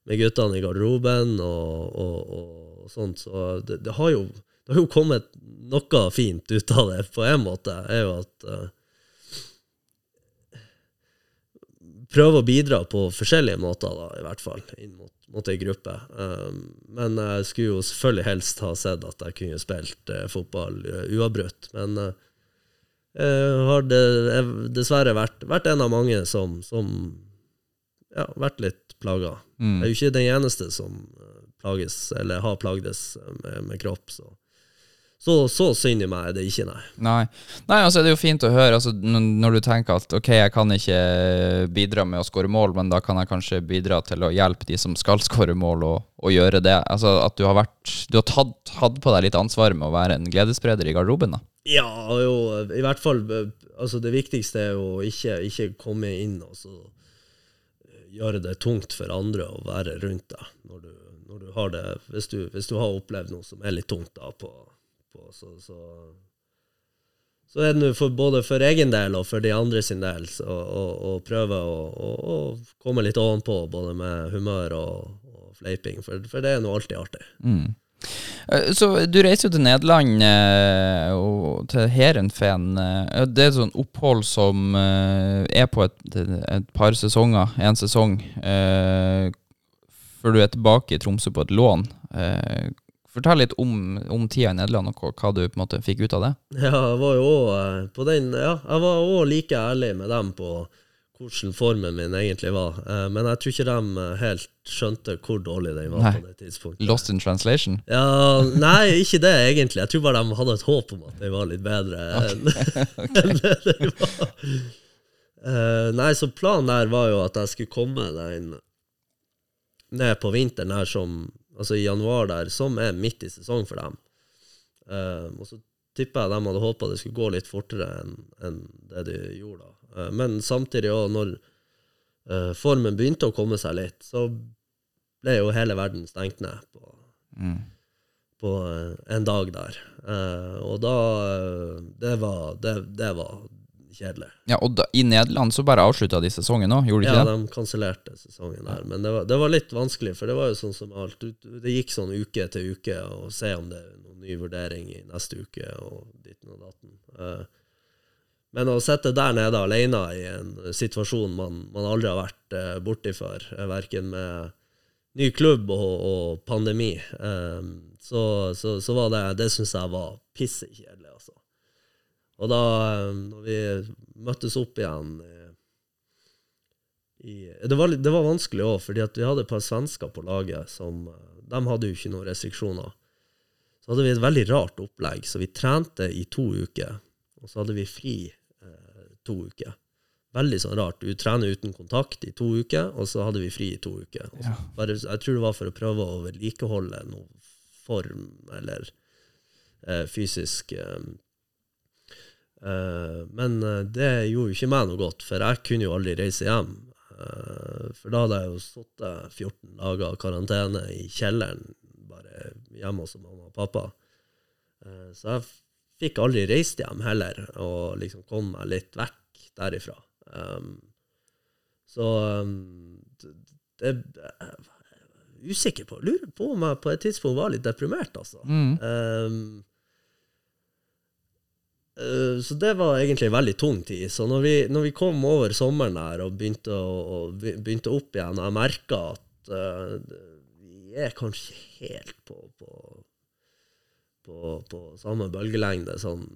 med guttene i garderoben og, og, og sånt. Så det, det, har jo, det har jo kommet noe fint ut av det, på en måte. er jo at uh, Prøve å bidra på forskjellige måter, da, i hvert fall, inn mot, mot ei gruppe. Um, men jeg skulle jo selvfølgelig helst ha sett at jeg kunne spilt uh, fotball uavbrutt. Men uh, jeg har det, dessverre vært, vært en av mange som, som ja, vært litt plaga. Mm. Jeg er jo ikke den eneste som plages, eller har plagdes med, med kropp. Så. Så, så synd i meg er det ikke, nei. Nei. Nei, altså det er jo fint å høre altså, når du tenker at ok, jeg kan ikke bidra med å skåre mål, men da kan jeg kanskje bidra til å hjelpe de som skal skåre mål, og, og gjøre det. Altså At du har vært Du har tatt, hatt på deg litt ansvar med å være en gledesspreder i garderoben, da. Ja, jo, i hvert fall Altså, det viktigste er jo ikke, ikke komme inn og så eh, gjøre det tungt for andre å være rundt deg når du, når du har det hvis du, hvis du har opplevd noe som er litt tungt da på, på så, så så er det for, både for egen del og for de andre sin del å, prøve å, å, å komme litt ovenpå, både med humør og, og fleiping, for, for det er nå alltid artig. Mm. Eh, Så du reiser jo til Nederland eh, og til Heerenveen. Eh, det er et sånn opphold som er på et, et par sesonger, én sesong, før du er tilbake i Tromsø på et lån. Eh, fortell litt om, om tida i Nederland, og hva, du på en måte fikk ut av det. Ja, jeg var jo også, på den Ja, jeg var òg like ærlig med dem på hvordan formen min egentlig var. Eh, Men jeg tror ikke de eh, helt skjønte hvor dårlig den var Nei. på det tidspunktet. Lost in translation? Ja, Nei, ikke det egentlig. Jeg tror bare de hadde et håp om at den var litt bedre enn okay. det den var. Eh, nei, så planen der var jo at jeg skulle komme den ned på vinteren her som Altså i januar der, som er midt i sesong for dem. Uh, og så tipper jeg de hadde håpa det skulle gå litt fortere enn en det de gjorde. da. Uh, men samtidig òg, når uh, formen begynte å komme seg litt, så ble jo hele verden stengt ned på, Mm. på en dag der. Og da Det var, det, det var kjedelig. Ja, og da, I Nederland så bare avslutta de sesongen òg, gjorde de Ja, ikke det? de kansellerte sesongen der. Men det var, det var litt vanskelig, for det var jo sånn som alt. Det gikk sånn uke til uke, og se om det er noen ny vurdering i neste uke, og ditten og datten. Eh, Men å sitte der nede alene i en situasjon man, man aldri har vært eh, borti før, eh, verken med ny klubb og, og pandemi, så, så, så var det Det syns jeg var pissekjedelig. Og da eh, når vi møttes opp igjen eh, i, det, var, det var vanskelig òg, fordi vi hadde et par svensker på laget som eh, De hadde jo ikke noen restriksjoner. Så hadde vi et veldig rart opplegg, så vi trente i to uker, og så hadde vi fri eh, to uker. Veldig sånn rart. Du trener uten kontakt i to uker, og så hadde vi fri i to uker. Så Bare, jeg tror det var for å prøve å vedlikeholde noe form eller eh, fysisk Eh, men eh, det gjorde jo ikke meg noe godt, for jeg kunne jo aldri reise hjem. Eh, for da hadde jeg jo sittet 14 dager karantene i kjelleren, bare hjemme hos mamma og pappa. Eh, så jeg fikk aldri reist hjem heller, og liksom kom meg litt vekk derifra. Så det, er usikker på, lurer på om jeg på et tidspunkt var litt deprimert, altså. Mm. Eh, så det var egentlig en veldig tung tid. Så når vi, når vi kom over sommeren der og begynte, å, og begynte opp igjen, og jeg merka at uh, vi er kanskje helt på, på, på, på samme bølgelengde sånn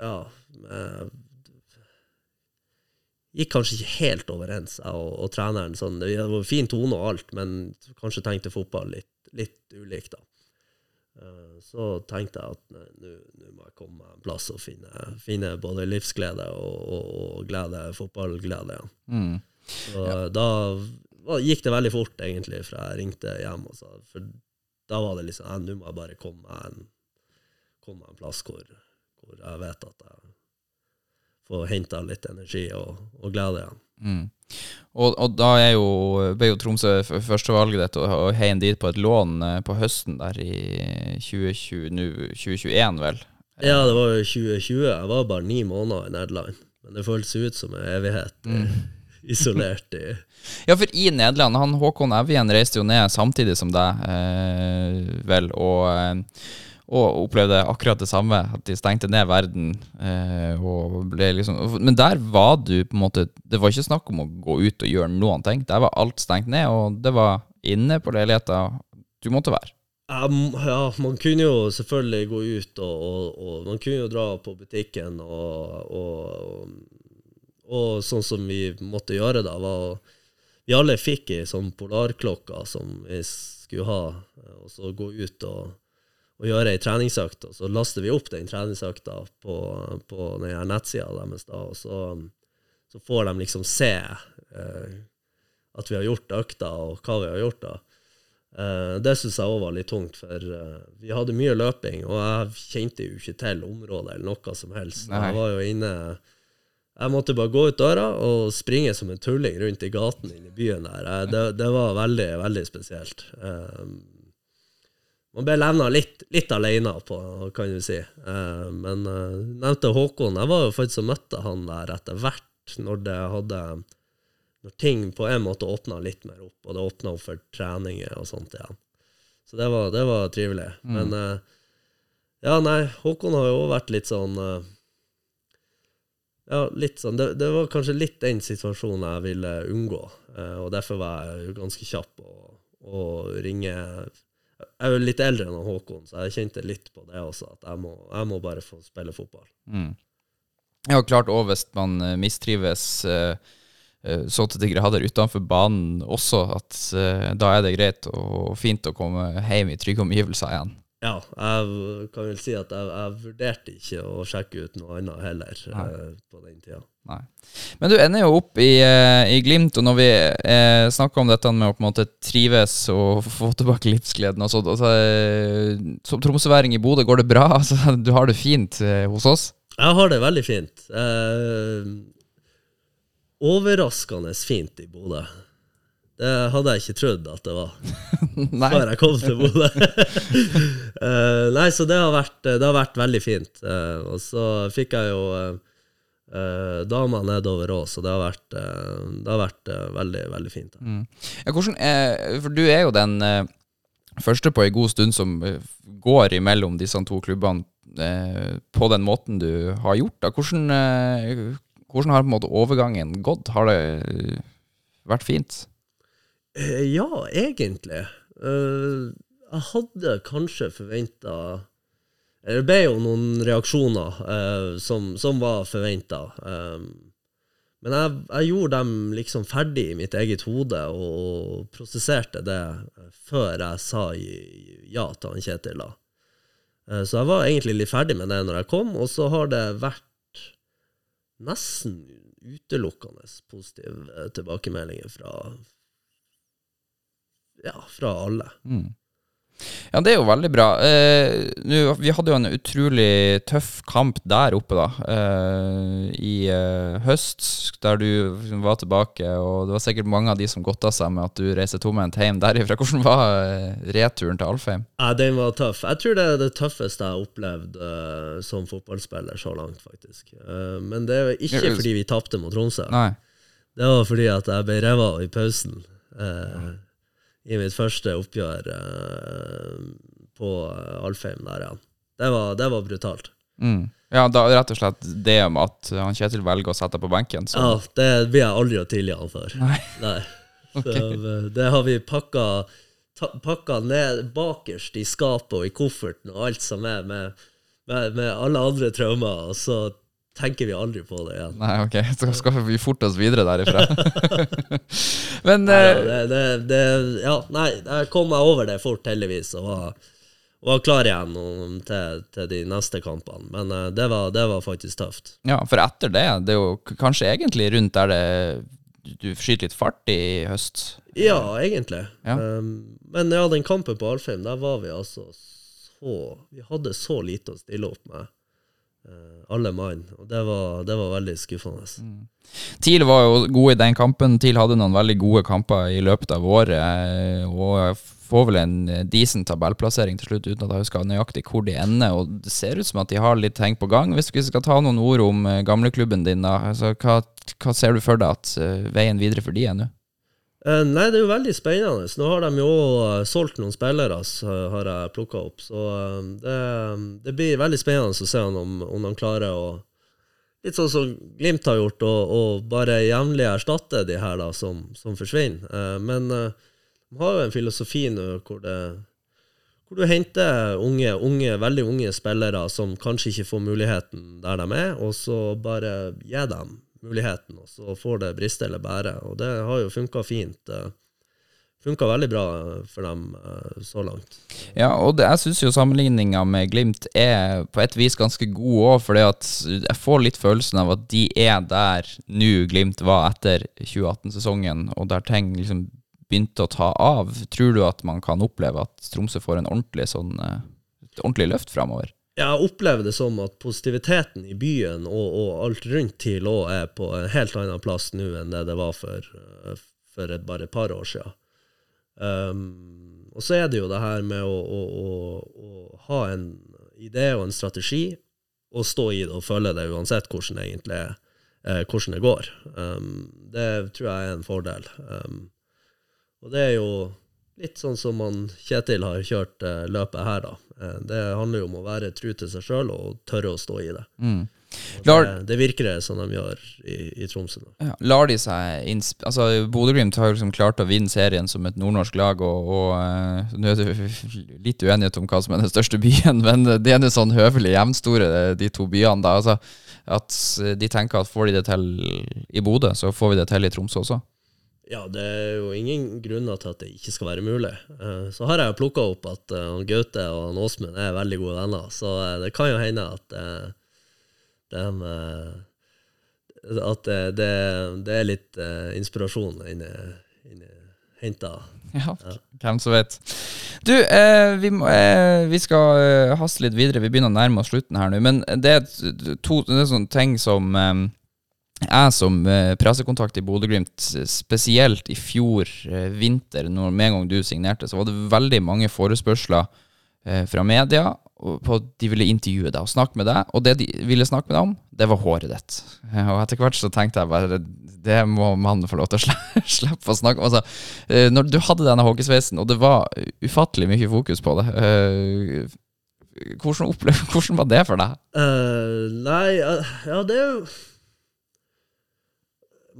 Ja, med Gikk kanskje ikke helt overens, jeg og, og treneren. Sånn, det var fin tone og alt, men kanskje tenkte fotball litt, litt ulikt, da. Eh, Så tenkte jeg at nå må jeg komme meg en plass og finne, finne både livsglede og, og, og glede, fotballglede igjen. Mm. Så da gikk det veldig fort, egentlig, fra jeg ringte hjem. Og sa, for da var det liksom «Nei, Nå må jeg bare komme meg en, komme meg en plass hvor, hvor jeg vet at jeg får henta litt energi og, og glede igjen. Mm. Og, og da er jo, ble jo Tromsø førstevalget ditt, og, heien dit på et lån eh, på høsten der i 2020, nå 2021, vel? Ja, det var jo 2020. Jeg var bare ni måneder i Nederland. Men det føltes ut som en evighet Mm. isolert i Ja, for i Nederland, han Håkon Evjen reiste jo ned samtidig som deg, eh, vel, og, eh, og opplevde akkurat det samme, at de stengte ned verden. Eh, liksom, men der var du på en måte Det var ikke snakk om å gå ut og gjøre noen ting. Der var alt stengt ned, og det var inne på leiligheta du måtte være. Ja, man kunne jo selvfølgelig gå ut, og, og, og man kunne jo dra på butikken, og, og, sånn som vi måtte gjøre da, var Vi alle fikk ei sånn polarklokke som vi skulle ha, og så gå ut og, og gjøre ei treningsøkt, og så laster vi opp den treningsøkta på, på den nettsida deres, da, og så, så får de liksom se eh, at vi har gjort økta, og hva vi har gjort da. Eh, det syns jeg òg var litt tungt, for eh, vi hadde mye løping, og jeg kjente jo ikke til området eller noe som helst. Nei. Jeg var jo inne Jeg måtte bare gå ut døra og springe som en tulling rundt i gaten inne i byen der. Eh, det, det var veldig, veldig spesielt. Eh, man ble levna litt, litt alene på, kan du si. Eh, men du nevnte Håkon. Jeg var jo faktisk og møtte han der etter hvert, når det hadde når ting på en måte åpna litt mer opp, og det åpna opp for treninger og sånt igjen. Så det var, det var trivelig. Men eh, ja, nei, Håkon har jo også vært litt sånn eh, Ja, litt sånn det, det var kanskje litt den situasjonen jeg ville unngå, eh, og derfor var jeg ganske kjapp og, å ringe Jeg er jo litt eldre enn Håkon, så jeg kjente litt på det også, at jeg må, jeg må bare få spille fotball. Mm. Ja, klart òg hvis man eh, mistrives eh, eh, så til de grader utenfor banen også, at da er det greit og fint å komme hjem i trygge omgivelser igjen. Ja, jeg kan vel si at jeg, jeg vurderte ikke å sjekke ut noe annet heller Nei. eh, på den tida. Nei. Men du ender jo opp i, eh, i Glimt, og når vi eh, snakker om dette med å på en måte trives og få tilbake livsgleden og sånt, altså, eh, Som tromsøværing i Bodø, går det bra? Altså, du har det fint hos oss? Jeg har det veldig fint. Eh, overraskende fint i Bodø. Det hadde jeg ikke trodd at det var før jeg kom til Bodø. Eh, nei, så det har vært, det har vært veldig fint. Eh, og så fikk jeg jo eh, eh, nedover òg, så det har vært, eh, det har vært eh, veldig, veldig fint. Ja, hvordan for du er jo den eh, første på en god stund som eh, går imellom disse to klubbene eh, på den måten du har gjort. Da. Hvordan, eh, hvordan har på en måte overgangen gått? Har det eh, vært fint? Eh, ja, egentlig. Eh, jeg hadde kanskje forventa Det ble jo noen reaksjoner eh, som, som var forventa. men jeg, jeg gjorde dem liksom ferdig i mitt eget hode og prosesserte det før jeg sa ja til han Kjetil. da. Så jeg var egentlig litt ferdig med det når jeg kom, og så har det vært nesten utelukkende positive tilbakemeldinger fra ja, fra alle. Ja, det er jo veldig bra. Eh, nu, vi hadde jo en utrolig tøff kamp der oppe, da. Eh, I eh, høst, der du var tilbake, og det var sikkert mange av de som godta seg med at du reiser tomhendt hjem derifra. Hvordan var eh, returen til Alfheim? Ja, den var tøff. Jeg tror det er det tøffeste jeg har opplevd eh, som fotballspiller så langt, faktisk. Eh, men det er ikke fordi vi tapte mot Tromsø. Nei. Det var fordi at jeg ble revet av i pausen eh, i mitt første oppgjør eh, på eh, Alfheim der igjen. Det var, det var brutalt. Mm. Ja, da rett og slett det om at han Kjetil velger å sette deg på benken. Så. Ja, det blir jeg aldri å tilgi han for. Nei. Nei. Så, eh, det har vi pakka, ta, pakka ned bakerst i skapet og i kofferten og alt som er, med, med, med alle andre traumer, og så tenker vi aldri på det igjen. Nei, ok, så skal vi forte oss videre derifra. Men Nei, ja, det, det, det, ja, nei, jeg kom meg over det fort, heldigvis, og var, var klar igjen til, til de neste kampene. Men eh, det, var, det var faktisk tøft. ja, for etter det, det er jo kanskje egentlig rundt der det du skyter litt fart i høst. Ja, egentlig. Ja. Um, men ja, den kampen på Alfheim, der var vi altså så Vi hadde så lite å stille opp med, eh, alle mann. Og det var, det var veldig skuffende. TIL var jo god i den kampen. TIL hadde noen veldig gode kamper i løpet av året, eh, og får vel en eh, decent tabellplassering til slutt, uten at jeg husker nøyaktig hvor de ender. Og det ser ut som at de har litt ting på gang. Hvis vi skal ta noen ord om eh, gamleklubben din, da, altså, hva, hva ser du for deg at eh, veien videre for de er nå? Eh, nei, det er jo veldig spennende. Nå har de jo solgt noen spillere, har jeg plukka opp. Så eh, det, det blir veldig spennende å se om, om de klarer å Litt sånn som Glimt har gjort, og, bare jevnlig erstatte de her da, som, som forsvinner. Eh, men de har jo en filosofi nå hvor hvor du henter unge, unge, veldig unge spillere som kanskje ikke får muligheten der de er, og så bare gir dem muligheten, og så får det briste eller bære. Og det har jo funka fint. Funka veldig bra for dem eh, så langt. Ja, og det, jeg syns jo sammenligninga med Glimt er på et vis ganske god òg, for jeg får litt følelsen av at de er der nå Glimt var etter 2018-sesongen, og der ting liksom begynte å ta av. Tror du at man kan oppleve at Tromsø får en ordentlig sånn eh, ordentlig løft framover? Jeg opplever det som at positiviteten i byen og, og alt rundt TIL òg er på en helt annen plass nå enn det det var for, eh, for et, bare et par år siden. Um, og så er det jo det her med å, å, å, å ha en idé og en strategi, og stå i det og følge det uansett hvordan det egentlig er, eh, hvordan det går. Um, det tror jeg er en fordel. Um, og det er jo litt sånn som man Kjetil har kjørt eh, løpet her, da. Eh, det handler jo om å være tru til seg sjøl og tørre å stå i det. Mm. Lar- det, det virker det som de gjør i, i Tromsø. Ja, lar de seg. Altså, Bodø-Glimt har jo liksom klart å vinne serien som et nordnorsk lag, og, og eh, nå er det litt uenighet om hva som er den største byen, men det er nå sånn høvelig jevnstore, de to byene. da, altså At de tenker at får de det til i Bodø, så får vi det til i Tromsø også. Ja, det er jo ingen grunner til at det ikke skal være mulig. Eh, Så har jeg jo plukka opp at eh, Gaute og Åsmund er veldig gode venner, så eh, det kan jo hende at eh, At det, det, det er litt inspirasjon inni, inni henta. Ja, hvem som vet. Du, eh, vi, må, eh, vi skal eh, haste litt videre. Vi begynner å nærme oss slutten her nå. Men det er to det er sånne ting som jeg som eh, pressekontakt i Bodø-Glimt, spesielt i fjor eh, vinter, når med en gang du signerte, så var det veldig mange forespørsler eh, fra media på at de ville intervjue deg og snakke med deg. Og det de ville snakke med deg om, det var håret ditt. Og etter hvert så tenkte jeg bare det må mannen få lov til å slippe å snakke om. Altså, når du hadde denne hockeysveisen, og det var ufattelig mye fokus på det hvordan, opplevde, hvordan var det for deg? Uh, nei, ja, det er jo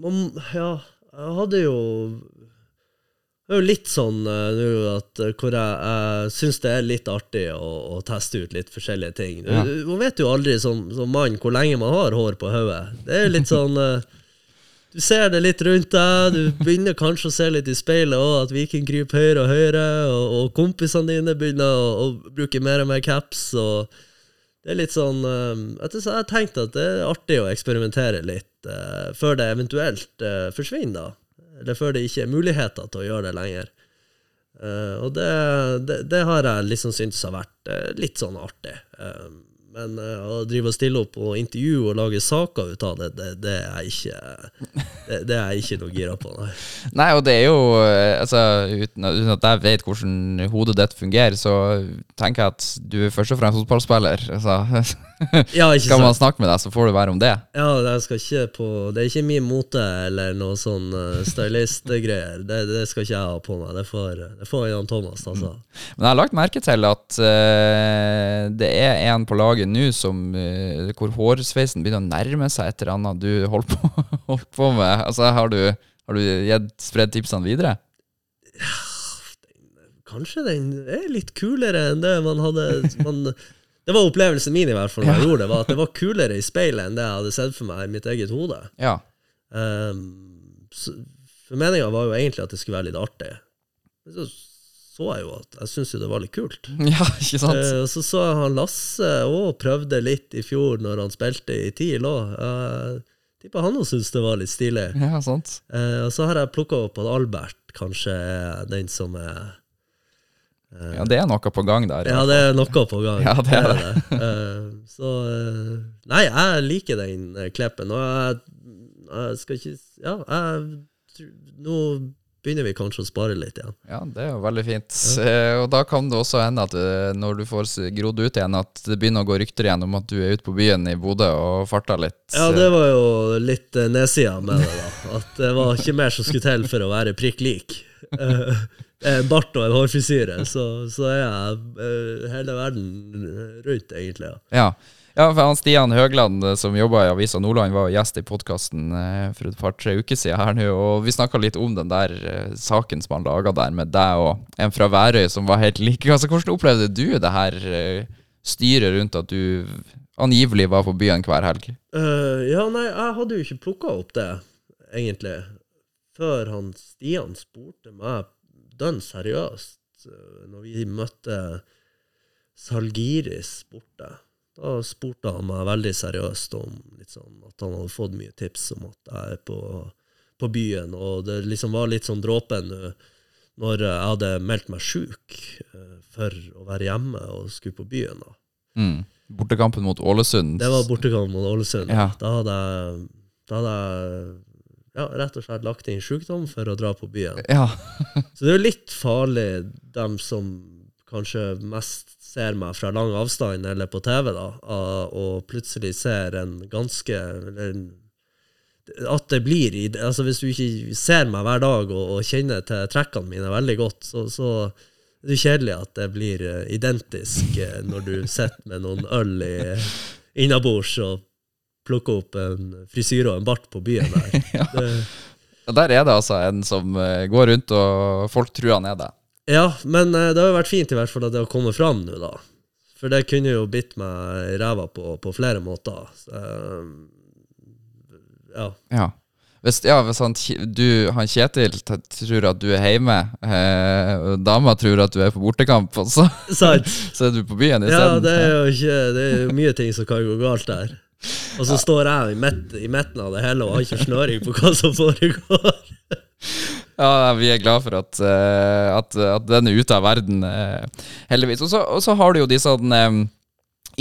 man, Ja, jeg hadde jo Det er jo litt sånn eh, nå at eh, hvor jeg, jeg syns det er litt artig å, å teste ut litt forskjellige ting. Ja. Man vet jo aldri som, som mann hvor lenge man har hår på hodet. Det er litt sånn eh, Du ser det litt rundt deg, du begynner kanskje å se litt i speilet òg, at Viking kryper høyere og høyere, og, og kompisene dine begynner å, å bruke mer og mer caps. og det er litt sånn Jeg har tenkt at det er artig å eksperimentere litt eh, før det eventuelt eh, forsvinner. da. Eller før det ikke er muligheter til å gjøre det lenger. Eh, og det, det, det har jeg liksom syntes har vært eh, litt sånn artig. Eh, men eh, å drive og stille opp og intervjue og lage saker ut av det, det, det er ikke det, det er ikke noe gira på, nei. Nei, og det er jo eh, altså, uten, uten at jeg vet hvordan hodet ditt fungerer, så tenker jeg at du er først og fremst fotballspiller. Altså, Ja, ikke skal man snakke med deg, så får du være om det. Ja, jeg skal ikke på Det er ikke min mote eller noe sånn uh, stylistgreier. Det, det skal ikke jeg ha på meg. Det får, det får Jan Thomas, altså. Men jeg har lagt merke til at uh, det er en på laget nå som uh, hvor hårsveisen begynner å nærme seg et eller annet du holder på, holdt på med. Altså, har du, har du gitt spredd tipsene videre? Kanskje den er litt kulere enn det man hadde man, Det var opplevelsen min, i hvert fall, da jeg gjorde det. var At det var kulere i speilet enn det jeg hadde sett for meg i mitt eget hode. Ja. Um, så, for meninga var jo egentlig at det skulle være litt artig. Men så så jeg jo at jeg syntes jo det var litt kult. ja, ikke sant? Uh, så så jeg han Lasse òg prøvde litt i fjor når han spilte i TIL òg. Tipper han òg syntes det var litt stilig. Ja, sant. Uh, og så har jeg plukka opp at Albert kanskje er den som er Ja, det er noe på gang der. Ja, det er noe på gang. Ja, det er det. Eh, så eh, Nei, jeg liker den eh, klippen. Og jeg, jeg skal ikke Ja, jeg Nå begynner vi kanskje å spare litt igjen. Ja, det er jo veldig fint. Ja. Og da kan det også hende at når du får grodd ut igjen, at det begynner å gå rykter igjen om at du er ute på byen i Bodø og farter litt. Ja, det var jo litt nedsida med det, da. At det var ikke mer som skulle til for å være prikk lik. Eh, bart og en hårfrisyre, så, så er jeg eh, hele verden rundt, egentlig. Ja. Ja. for han Stian Høgland eh, som jobba i Avisa Nordland, var gjest i podkasten for et par-tre uker siden her nå, og vi snakka litt om den der saken som han laga der med deg og en fra Værøy som var helt like. Altså, hvordan opplevde du det her styret rundt at du angivelig var på byen hver helg? Uh, ja, nei, jeg hadde jo ikke plukka opp det, egentlig, før han Stian spurte meg dønn seriøst eh, når vi møtte Salgiris borte. Da spurte han meg veldig seriøst om sånn, at han hadde fått mye tips om at jeg er på, på byen, og det liksom var litt sånn dråpen nå når jeg hadde meldt meg sjuk eh, for å være hjemme og skulle på byen. da. Mm. Bortekampen mot Ålesund. Det var bortekampen mot Ålesund. Ja. Da hadde jeg, da hadde jeg ja, rett og slett lagt inn sykdom for å dra på byen. Ja. Så det er jo litt farlig, dem som kanskje mest ser meg fra lang avstand eller på TV, da, og plutselig ser en ganske eller en, At det blir altså Hvis du ikke ser meg hver dag og, og kjenner til trekkene mine veldig godt, så, så er det jo kjedelig at det blir eh, identisk eh, når du sitter med noen øl innabords og plukker opp en frisyre og en bart på byen der. Det, der er det altså en som eh, går rundt, og folk tror han er det. Ja, men eh, det har jo vært fint i hvert fall at det har kommet fram nå, da. For det kunne jo bitt meg i ræva på, på flere måter. Så, eh, ja. Ja. Hvis, ja, hvis han, du, han Kjetil tror at du er hjemme, eh, og dama tror at du er på bortekamp, og så, så er du på byen Ja, det er jo ikke Det er mye ting som kan gå galt der. Og så står jeg i, midt, i midten av det hele og har ikke snøring på hva som foregår. Ja, vi er glad for at, eh, at, at den er ute av verden, eh, heldigvis. Og så, og så har du jo disse eh,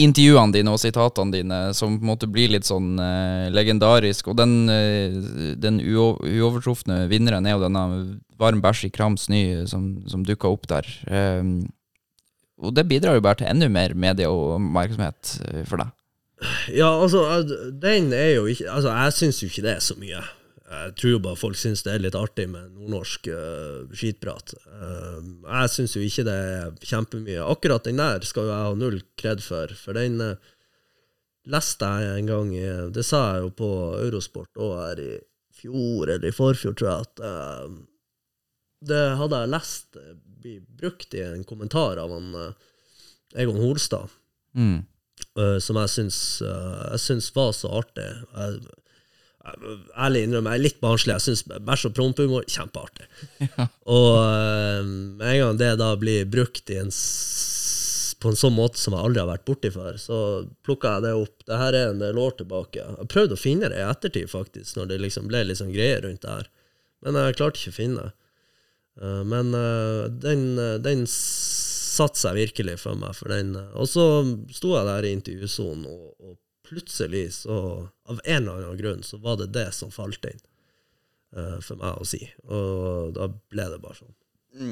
intervjuene dine og sitatene dine som på en måte blir litt sånn eh, legendarisk. Og den, den uovertrufne vinneren er jo denne Varm bæsj i kram snø som, som dukka opp der. Og det bidrar jo bare til enda mer medieoppmerksomhet eh, for deg. Ja, altså, eh, den er jo ikke Altså, jeg syns jo ikke det er så mye. Jeg tror jo bare folk syns det er litt artig med nordnorsk uh, skitprat. Uh, jeg syns jo ikke det er kjempemye. Akkurat den der skal jo jeg ha null kred for, for den uh, leste jeg en gang i Det sa jeg jo på Eurosport òg her i fjor eller i forfjor, tror jeg, at uh, det hadde jeg lest bli brukt i en kommentar av han Egon Holstad, Mm. Uh, som jeg syns, uh, jeg syns var så artig. Jeg, jeg, ærlig innrømmer, jeg er litt barnslig. Jeg syns bæsj og prompehumor kjempeartig. Og uh, en gang det da blir brukt i en på en sånn måte som jeg aldri har vært borti før, så plukka jeg det opp. Det her er en del år tilbake. Jeg prøvde å finne det i ettertid, faktisk, når det liksom ble litt sånn greier rundt det her. Men jeg klarte ikke å finne det. Eh, men eh, den, eh, den satte seg virkelig for meg. For den, eh, og så sto jeg der i intervjusonen, og, og plutselig, så, av en eller annen grunn, så var det det som falt inn uh, for meg å si. Og da ble det bare sånn.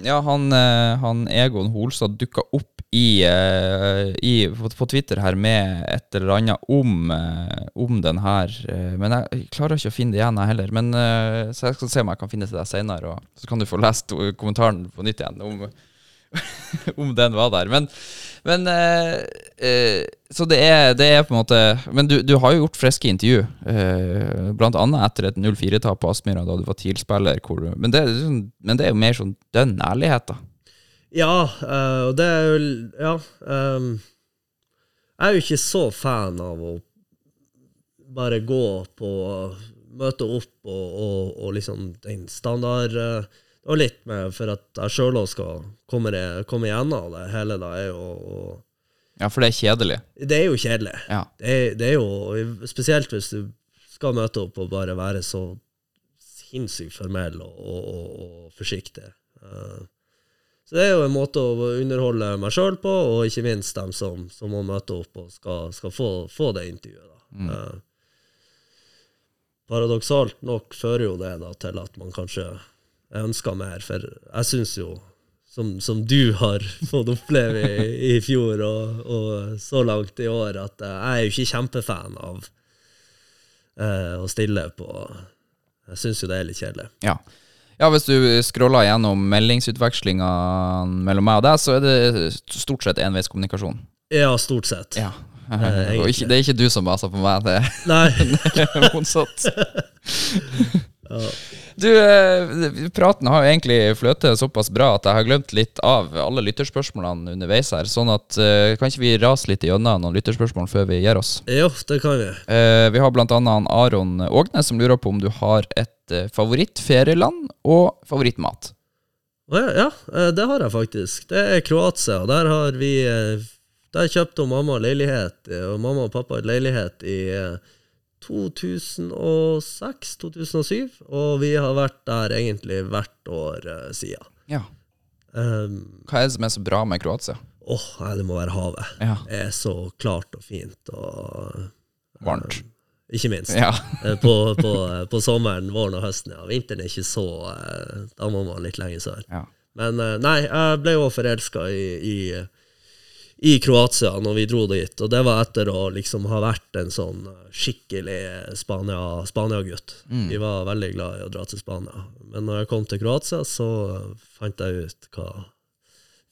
Ja, han, eh, han Egon Holstad dukka opp i, i, på, Twitter her med et eller annet om, om den her. Men jeg klarer ikke å finne det igjen, jeg heller. Men, så jeg skal se om jeg kan finne det til deg seinere, og så kan du få lest kommentaren på nytt igjen om, om den var der. Men, men eh, eh, Så det er, det er på en måte Men du, du har jo gjort friske intervju, eh, annet etter et 0-4-tap på Aspmyra da du var TIL-spiller. Men, sånn, men det er jo mer sånn dønn ærlighet, da. Ja, eh, og det er jo Ja. ehm, jeg er jo ikke så fan av å bare gå på Møte opp og, og, og liksom den standard eh, Det var litt med for at jeg sjøl òg skal komme, komme igjennom det hele, da, er jo å- Ja, for det er kjedelig. Det er jo kjedelig. Ja. Det er, det er jo Spesielt hvis du skal møte opp og bare være så sinnssykt formell og, og, og, og forsiktig. Eh, så det er jo en måte å underholde meg sjøl på, og ikke minst dem som, som må møte opp og skal, skal få, få det intervjuet. Da. Eh, paradoksalt nok fører jo det da til at man kanskje ønsker mer, for jeg syns jo som, som du har fått oppleve i, i fjor og, og så langt i år, at jeg er jo ikke kjempefan av eh, å stille på Jeg syns jo det er litt kjedelig. Ja. ja, hvis du scroller gjennom meldingsutvekslingene mellom meg og deg, så er det stort sett enveiskommunikasjon. Ja, stort sett. Ja. Eh, ikke, det er ikke du som baser på meg, det er motsatt. Du, eh, praten har jo egentlig fløtet såpass bra at jeg har glemt litt av alle lytterspørsmålene underveis her. Sånn at eh, kan ikke vi rase litt gjennom noen lytterspørsmål før vi gir oss? Jo, det kan vi. Eh, vi har blant annet Aron Ågnes som lurer på om du har et favorittferieland og favorittmat. Ja, ja, det har jeg faktisk. Det er Kroatia. og Der har vi Der kjøpte mamma leilighet, og mamma og pappa et leilighet i 2006-2007, og vi har vært der egentlig hvert år uh, siden. Ja. Um, Hva er det som er så bra med Kroatia? Åh, nei, det må være havet. Ja. Det er så klart og fint, og Varmt. ikke minst. Ja. Eh, på, på, på sommeren, våren og høsten. Ja. Vinteren er ikke så eh, Da må man litt lenger sør. ja. Men eh, nei, jeg ble jo forelska i, i, i Kroatia når vi dro dit, og det var etter å liksom ha vært en sånn skikkelig Spania- Spania-gutt. Vi var veldig glad i å dra til Spania. Men når jeg kom til Kroatia, så fant jeg ut hva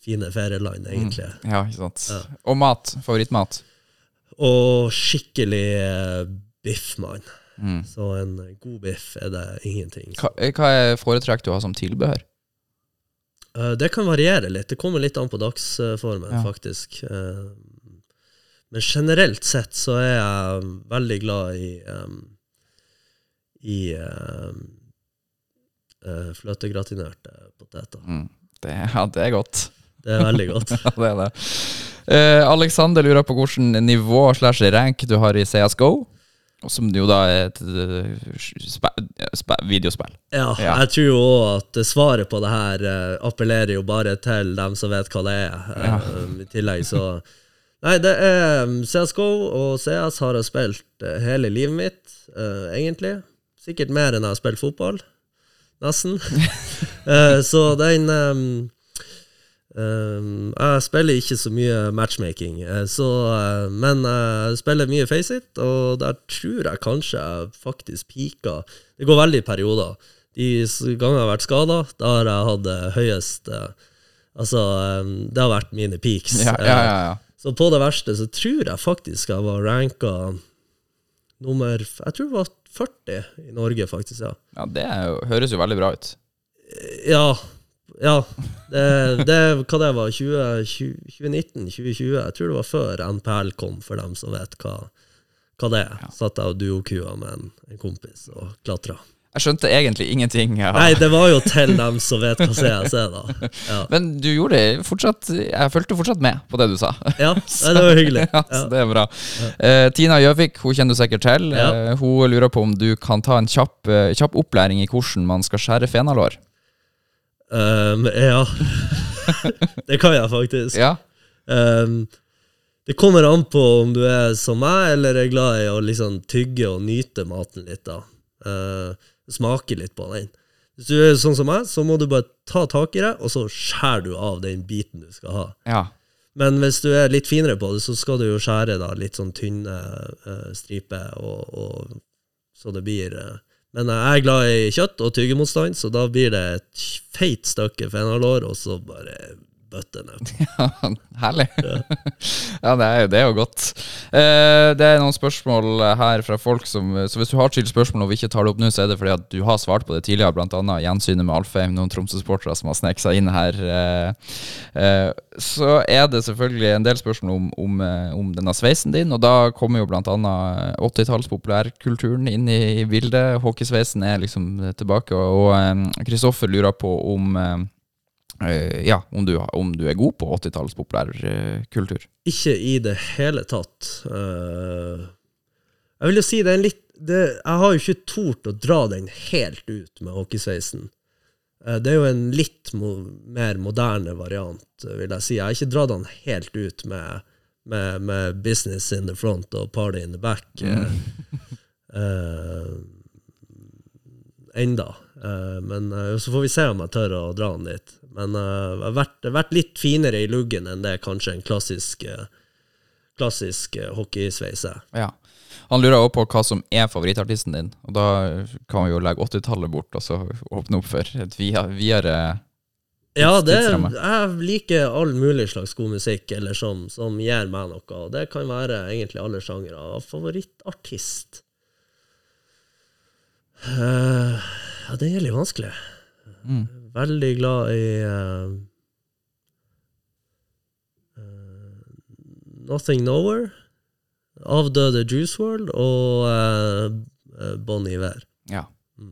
fine ferieland egentlig er. ja, ikke sant. Og mat. Favorittmat. Og skikkelig eh, biff, mann. Mm. Så en god biff er det ingenting. Hva, eh, hva er foretrekker du å ha som tilbehør? Eh, Det kan variere litt. Det kommer litt an på dagsformen, Ja. faktisk. Eh, Men generelt sett så er jeg veldig glad i um, i eh, fløtegratinerte poteter. Mm. Det, ja, det er godt. Det er veldig godt. Ja, det er det. Uh, Alexander lurer på hvilket nivå slash rank du har i CSGO. Som jo da er et eh, spe, videospill. Ja, Ja. jeg tror jo at svaret på det her eh, appellerer jo bare til dem som vet hva det er. Ja. I tillegg så Nei, det er CSGO og CS har jeg spilt eh, hele livet mitt, eh, egentlig. Sikkert mer enn jeg har spilt fotball. Nesten. Eh, så den um, jeg spiller ikke så mye matchmaking, eh, så, uh, men jeg spiller mye Faceit, og der tror jeg kanskje jeg faktisk pika. Det går veldig i perioder. De gangene jeg har vært skada, da har jeg hatt det høyest uh, Altså, um, det har vært mine peaks. Ja, ja, ja. Så på det verste så tror jeg faktisk jeg var ranka nummer Jeg tror det var 40 i Norge, faktisk. ja ja det jo, høres jo veldig bra ut. Ja. Ja. Det, det, hva det var 20, 2019? 2020? Jeg tror det var før NPL kom, for dem som vet hva, hva det er. Satt jeg og duokua med en, en kompis og klatra. Jeg skjønte egentlig ingenting. Ja. Nei, det var jo til dem som vet hva CS er, da. Ja, Men du gjorde det fortsatt Jeg fulgte fortsatt med på det du sa. ja så, det var hyggelig. Ja, så det er bra. Uh, Tina Gjøvik hun kjenner du sikkert til. Ja. Eh, hun lurer på om du kan ta en kjapp, uh, kjapp opplæring i hvordan man skal skjære fenalår. Um, ja. det kan jeg faktisk. Ja. Um, det kommer an på om du er som meg, eller er glad i å liksom tygge og nyte maten litt. da. Uh, smake litt på den. Hvis du er sånn som meg, så må du bare ta tak i det, og så skjærer du av den biten du skal ha. ja. Men hvis du er litt finere på det, så skal du jo skjære da litt sånn tynne uh, striper, og, og, så det blir eh. Men jeg er glad i kjøtt og tyggemotstand, så da blir det et feit stykke fenalår, og så bare bøtte ned. Herlig. ja, det er jo, det er jo godt. Eh, det er noen spørsmål her fra folk som Så hvis du har stilt spørsmål og vi ikke tar det opp nå, så er det fordi at du har svart på det tidligere, bl.a. gjensynet med Alfheim, noen Tromsø-sportere som har sneket seg inn her. Eh, eh, så er det selvfølgelig en del spørsmål om, om, eh, om denne sveisen din, og da kommer jo bl.a. 80-talls populærkulturen inn i, bildet. Hockeysveisen er liksom tilbake, og Kristoffer lurer på om eh, Eh, ja, om du, om du er god på 80-tallets populærkultur. Ikke i det hele tatt. Eh, jeg vil jo si det er en litt det, Jeg har jo ikke tort å dra den helt ut med hockeysveisen. Eh, det er jo en litt mo mer moderne variant, vil jeg si. Jeg har ikke dratt den helt ut med, med, med business in the front og party in the back. eh, uh, enda. Eh, men eh, så får vi se om jeg tør å dra den dit. Men eh, jeg har vært, vært litt finere i luggen enn det kanskje en klassisk, eh, klassisk eh, hockeysveis er. Ja. Han lurer også på hva som er favorittartisten din, og da kan vi jo legge 80-tallet bort og så åpne opp for et videre Ja, det, jeg liker all mulig slags god musikk eller som, som gir meg noe. og Det kan være egentlig alle sjangere. Favorittartist uh, Ja, det er litt vanskelig. Mm. Veldig glad i uh, Nothing Nowhere, Avdøde Juice World og uh, Bon Iver. Ja.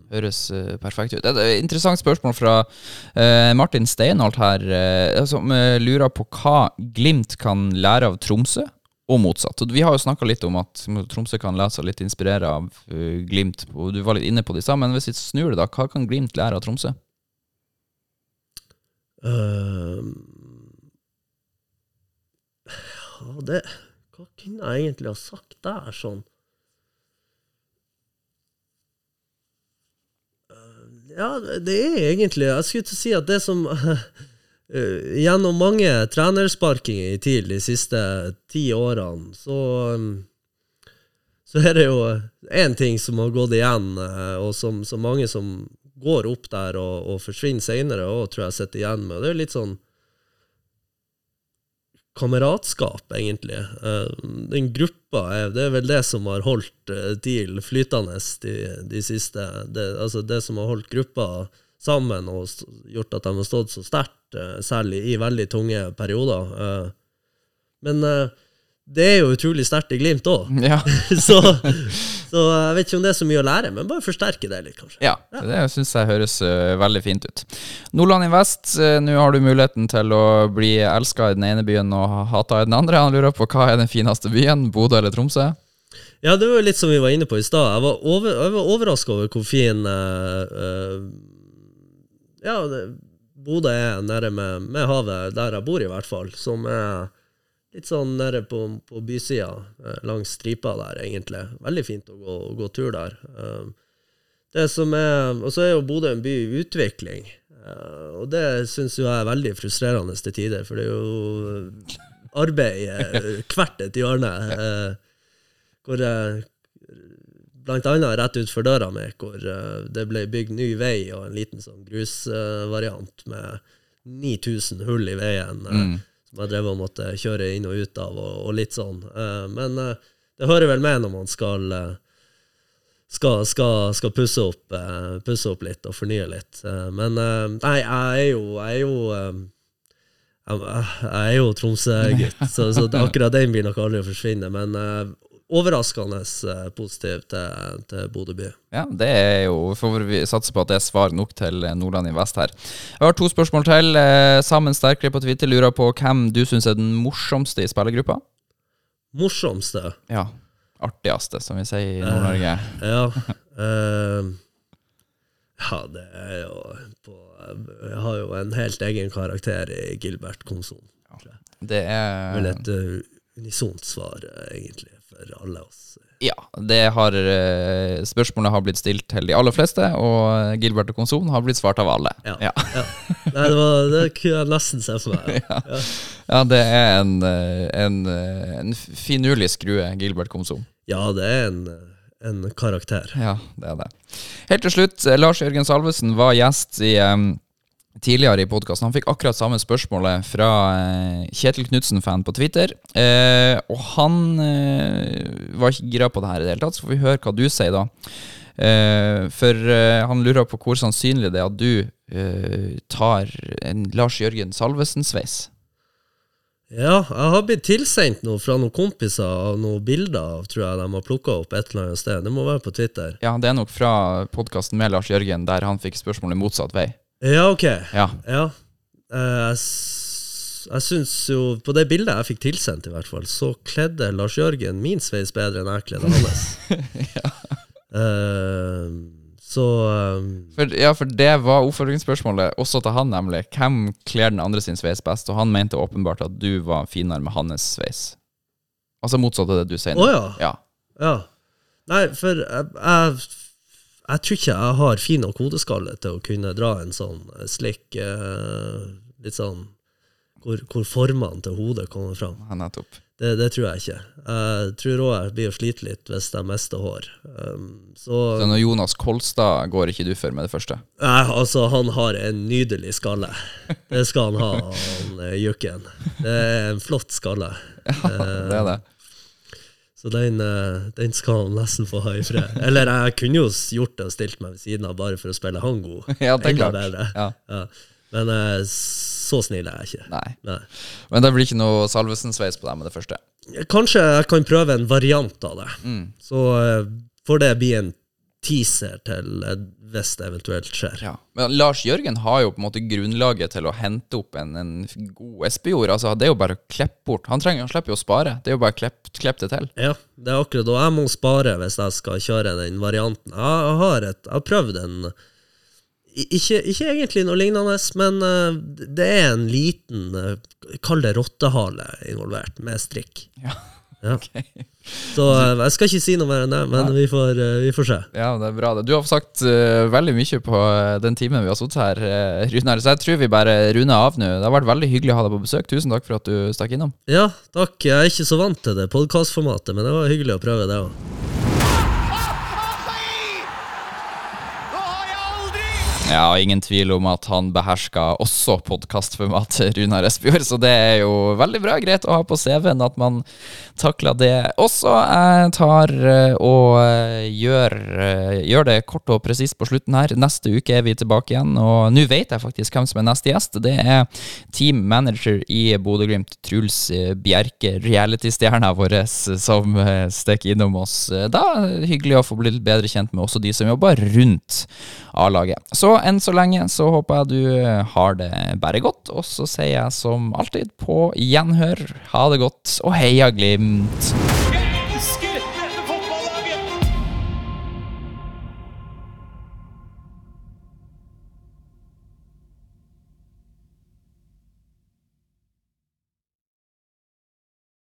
Høres uh, perfekt ut. Et interessant spørsmål fra uh, Martin Steinholt her, uh, som lurer på hva Glimt kan lære av Tromsø, og motsatt. Og vi har jo snakka litt om at Tromsø kan la seg litt inspirere av Glimt, og du var litt inne på det i stad, men hvis vi snur det, da, hva kan Glimt lære av Tromsø? Ehm, ja, det Hva kunne jeg egentlig ha sagt der, sånn? Uh, ja, det- det er egentlig Jeg skulle til å si at det som uh, Gjennom mange trenersparkinger i TIL de siste ti årene, så um, så er det jo én ting som har gått igjen, eh, og som, som mange som går opp der og, og forsvinner seinere òg, tror jeg sitter igjen med. Det er litt sånn kameratskap, egentlig. Eh, Den gruppa det er vel det som har holdt eh, TIL flytende de, de siste det, Altså det som har holdt gruppa sammen og gjort at de har stått så sterkt, eh, særlig i veldig tunge perioder. Eh, Men eh, det er jo utrolig sterkt i Glimt òg. Ja. Så, så jeg vet ikke om det er så mye å lære, men bare forsterke det litt, kanskje. Ja, det syns jeg høres uh, veldig fint ut. Nordland Invest, uh, nå har du muligheten til å bli elska i den ene byen og hata i den andre. Han lurer på hva er den fineste byen, Bodø eller Tromsø? Ja, det var jo litt som vi var inne på i stad. Jeg var, over, jeg var overraska over hvor fin uh, Ja, Bodø er nede med, med havet, der jeg bor i hvert fall. Som er litt sånn nede på, på bysida, eh, langs stripa der, egentlig. Veldig fint å gå, å gå tur der. Eh, det som er, Og så er jo Bodø en by i utvikling. Eh, og det syns jo jeg er veldig frustrerende til tider, for det er jo arbeid hvert et hjørne. hvor Blant annet rett utfor døra mi, hvor det ble bygd ny vei og en liten sånn grusvariant med 9000 hull i veien. Som jeg drev og måtte kjøre inn og ut av, og, og litt sånn. Eh, men eh, det hører vel med når man skal eh, skal, skal, skal pusse, opp, pusse opp litt og fornye litt. Men nei, jeg er jo, jeg er jo jeg, er jo Tromsø-gutt, så, så akkurat den blir nok aldri å forsvinne. Men overraskende eh, positiv til, til Bodø by. Ja, det er jo Får vi satse på at det er svar nok til eh, Nordland i vest her. Jeg har to spørsmål til. Eh, Sammen Sterkere på Twitter lurer på hvem du syns er den morsomste i spillergruppa? Morsomste? Ja. Artigste, som vi sier i Nord-Norge. Ja. Uh, ja, det er jo på Jeg har jo en helt egen karakter i Gilbert Komson. Det er Vel et unisont svar, egentlig, for alle oss. Ja, det har eh, Spørsmålet har blitt stilt til de aller fleste, og Gilbert og Konson har blitt svart av alle. Ja. Ja. Ja. Nei, det, var, det kunne jeg nesten se for meg. Ja. Ja, det er en, eh, en, eh, en finurlig skrue, Gilbert Konson. Ja, det er en, en karakter. Ja, det er det. Helt til slutt, eh, Lars Jørgen Salvesen var gjest i em, tidligere i podkasten. Han fikk akkurat samme spørsmålet fra eh, Kjetil Knutsen-fan på Twitter. Eh, og han eh, var ikke gira på det her i det hele tatt, så får vi høre hva du sier da. Eh, for eh, han lurer på hvor sannsynlig det er at du eh, tar en Lars Jørgen Salvesen-sveis. Ja, jeg har blitt tilsendt noe fra noen kompiser av noen bilder, tror jeg de har plukka opp et eller annet sted. Det må være på Twitter. Ja, det er nok fra podkasten med Lars Jørgen, der han fikk spørsmålet motsatt vei. Ja, ok. Ja. Ja. Uh, jeg, s- jeg syns jo På det bildet jeg fikk tilsendt, i hvert fall, så kledde Lars Jørgen min sveis bedre enn jeg kledde hans. Eh, så um, For, ja, for det var oppfølgingsspørsmålet også til han, nemlig. Hvem kler den andre sin sveis best? Og han mente åpenbart at du var finere med hans sveis. Altså motsatt av det du sier nå. Å ja. ja. Ja. Nei, for jeg, jeg, jeg tror ikke jeg har fin nok hodeskalle til å kunne dra en sånn eh, slik eh, Litt sånn hvor, hvor formene til hodet kommer fram. Det, det tror jeg ikke. Jeg tror òg jeg blir å slite litt hvis jeg mister hår. Um, så Så når Jonas Kolstad går ikke du for med det første? Nei, altså, han har en nydelig skalle. Det skal han ha, han eh, Jukken. Det er en flott skalle. ja, Det er det. Så den, eh, den skal han nesten få ha i fred. Eller jeg kunne jo gjort det og stilt meg ved siden av bare for å spille han god. Ja, det er klart. Ja. Ja. Men eh, så snill er jeg ikke. Nei. Nei. Men det blir ikke noe Salvesen-sveis på deg med det første? Kanskje jeg kan prøve en variant av det. Mm. Så eh, får det bli en teaser til hvis det eventuelt skjer. Ja. Men Lars Jørgen har jo på en måte grunnlaget til å hente opp en, en god Espejord. Altså, det er jo bare å klippe bort. Han trenger, han slipper jo å spare. Det er jo bare å klipp det til. Ja, det er akkurat det. jeg må spare hvis jeg skal kjøre den varianten. Jeg jeg har, et, jeg har prøvd en ikke, ikke egentlig noe lignende, men eh, det er en liten, eh, kall det rottehale involvert, med strikk. Ja. Ja. Så eh, jeg skal ikke si noe mer enn det, men vi får, eh, vi får se. Ja, det er bra. det. Du har sagt uh, veldig mye på den timen vi har sittet her, uh, Runar. Så jeg tror vi bare runder av nå. Det har vært veldig hyggelig å ha deg på besøk. Tusen takk for at du stakk innom. Ja, takk. Jeg er ikke så vant til det podkastformatet, men det var hyggelig å prøve det òg. Ja, ingen tvil om at han behersker også podkastformat, Runar Espejord, så det er jo veldig bra. Greit å ha på CV-en at man takler det også. Jeg tar eh, og eh, gjør, eh, gjør det kort og presist på slutten her. Neste uke er vi tilbake igjen, og nå vet jeg faktisk hvem som er neste gjest. Det er team manager i Bodø-Glimt, Truls Bjerke, reality-stjerna vår, som stikker innom oss. Da hyggelig å få bli litt bedre kjent med også de som jobber rundt A-laget. Så enn så lenge så håper jeg du eh, har det bare godt, og så sier jeg som alltid på gjenhør, ha det godt, og heia Glimt!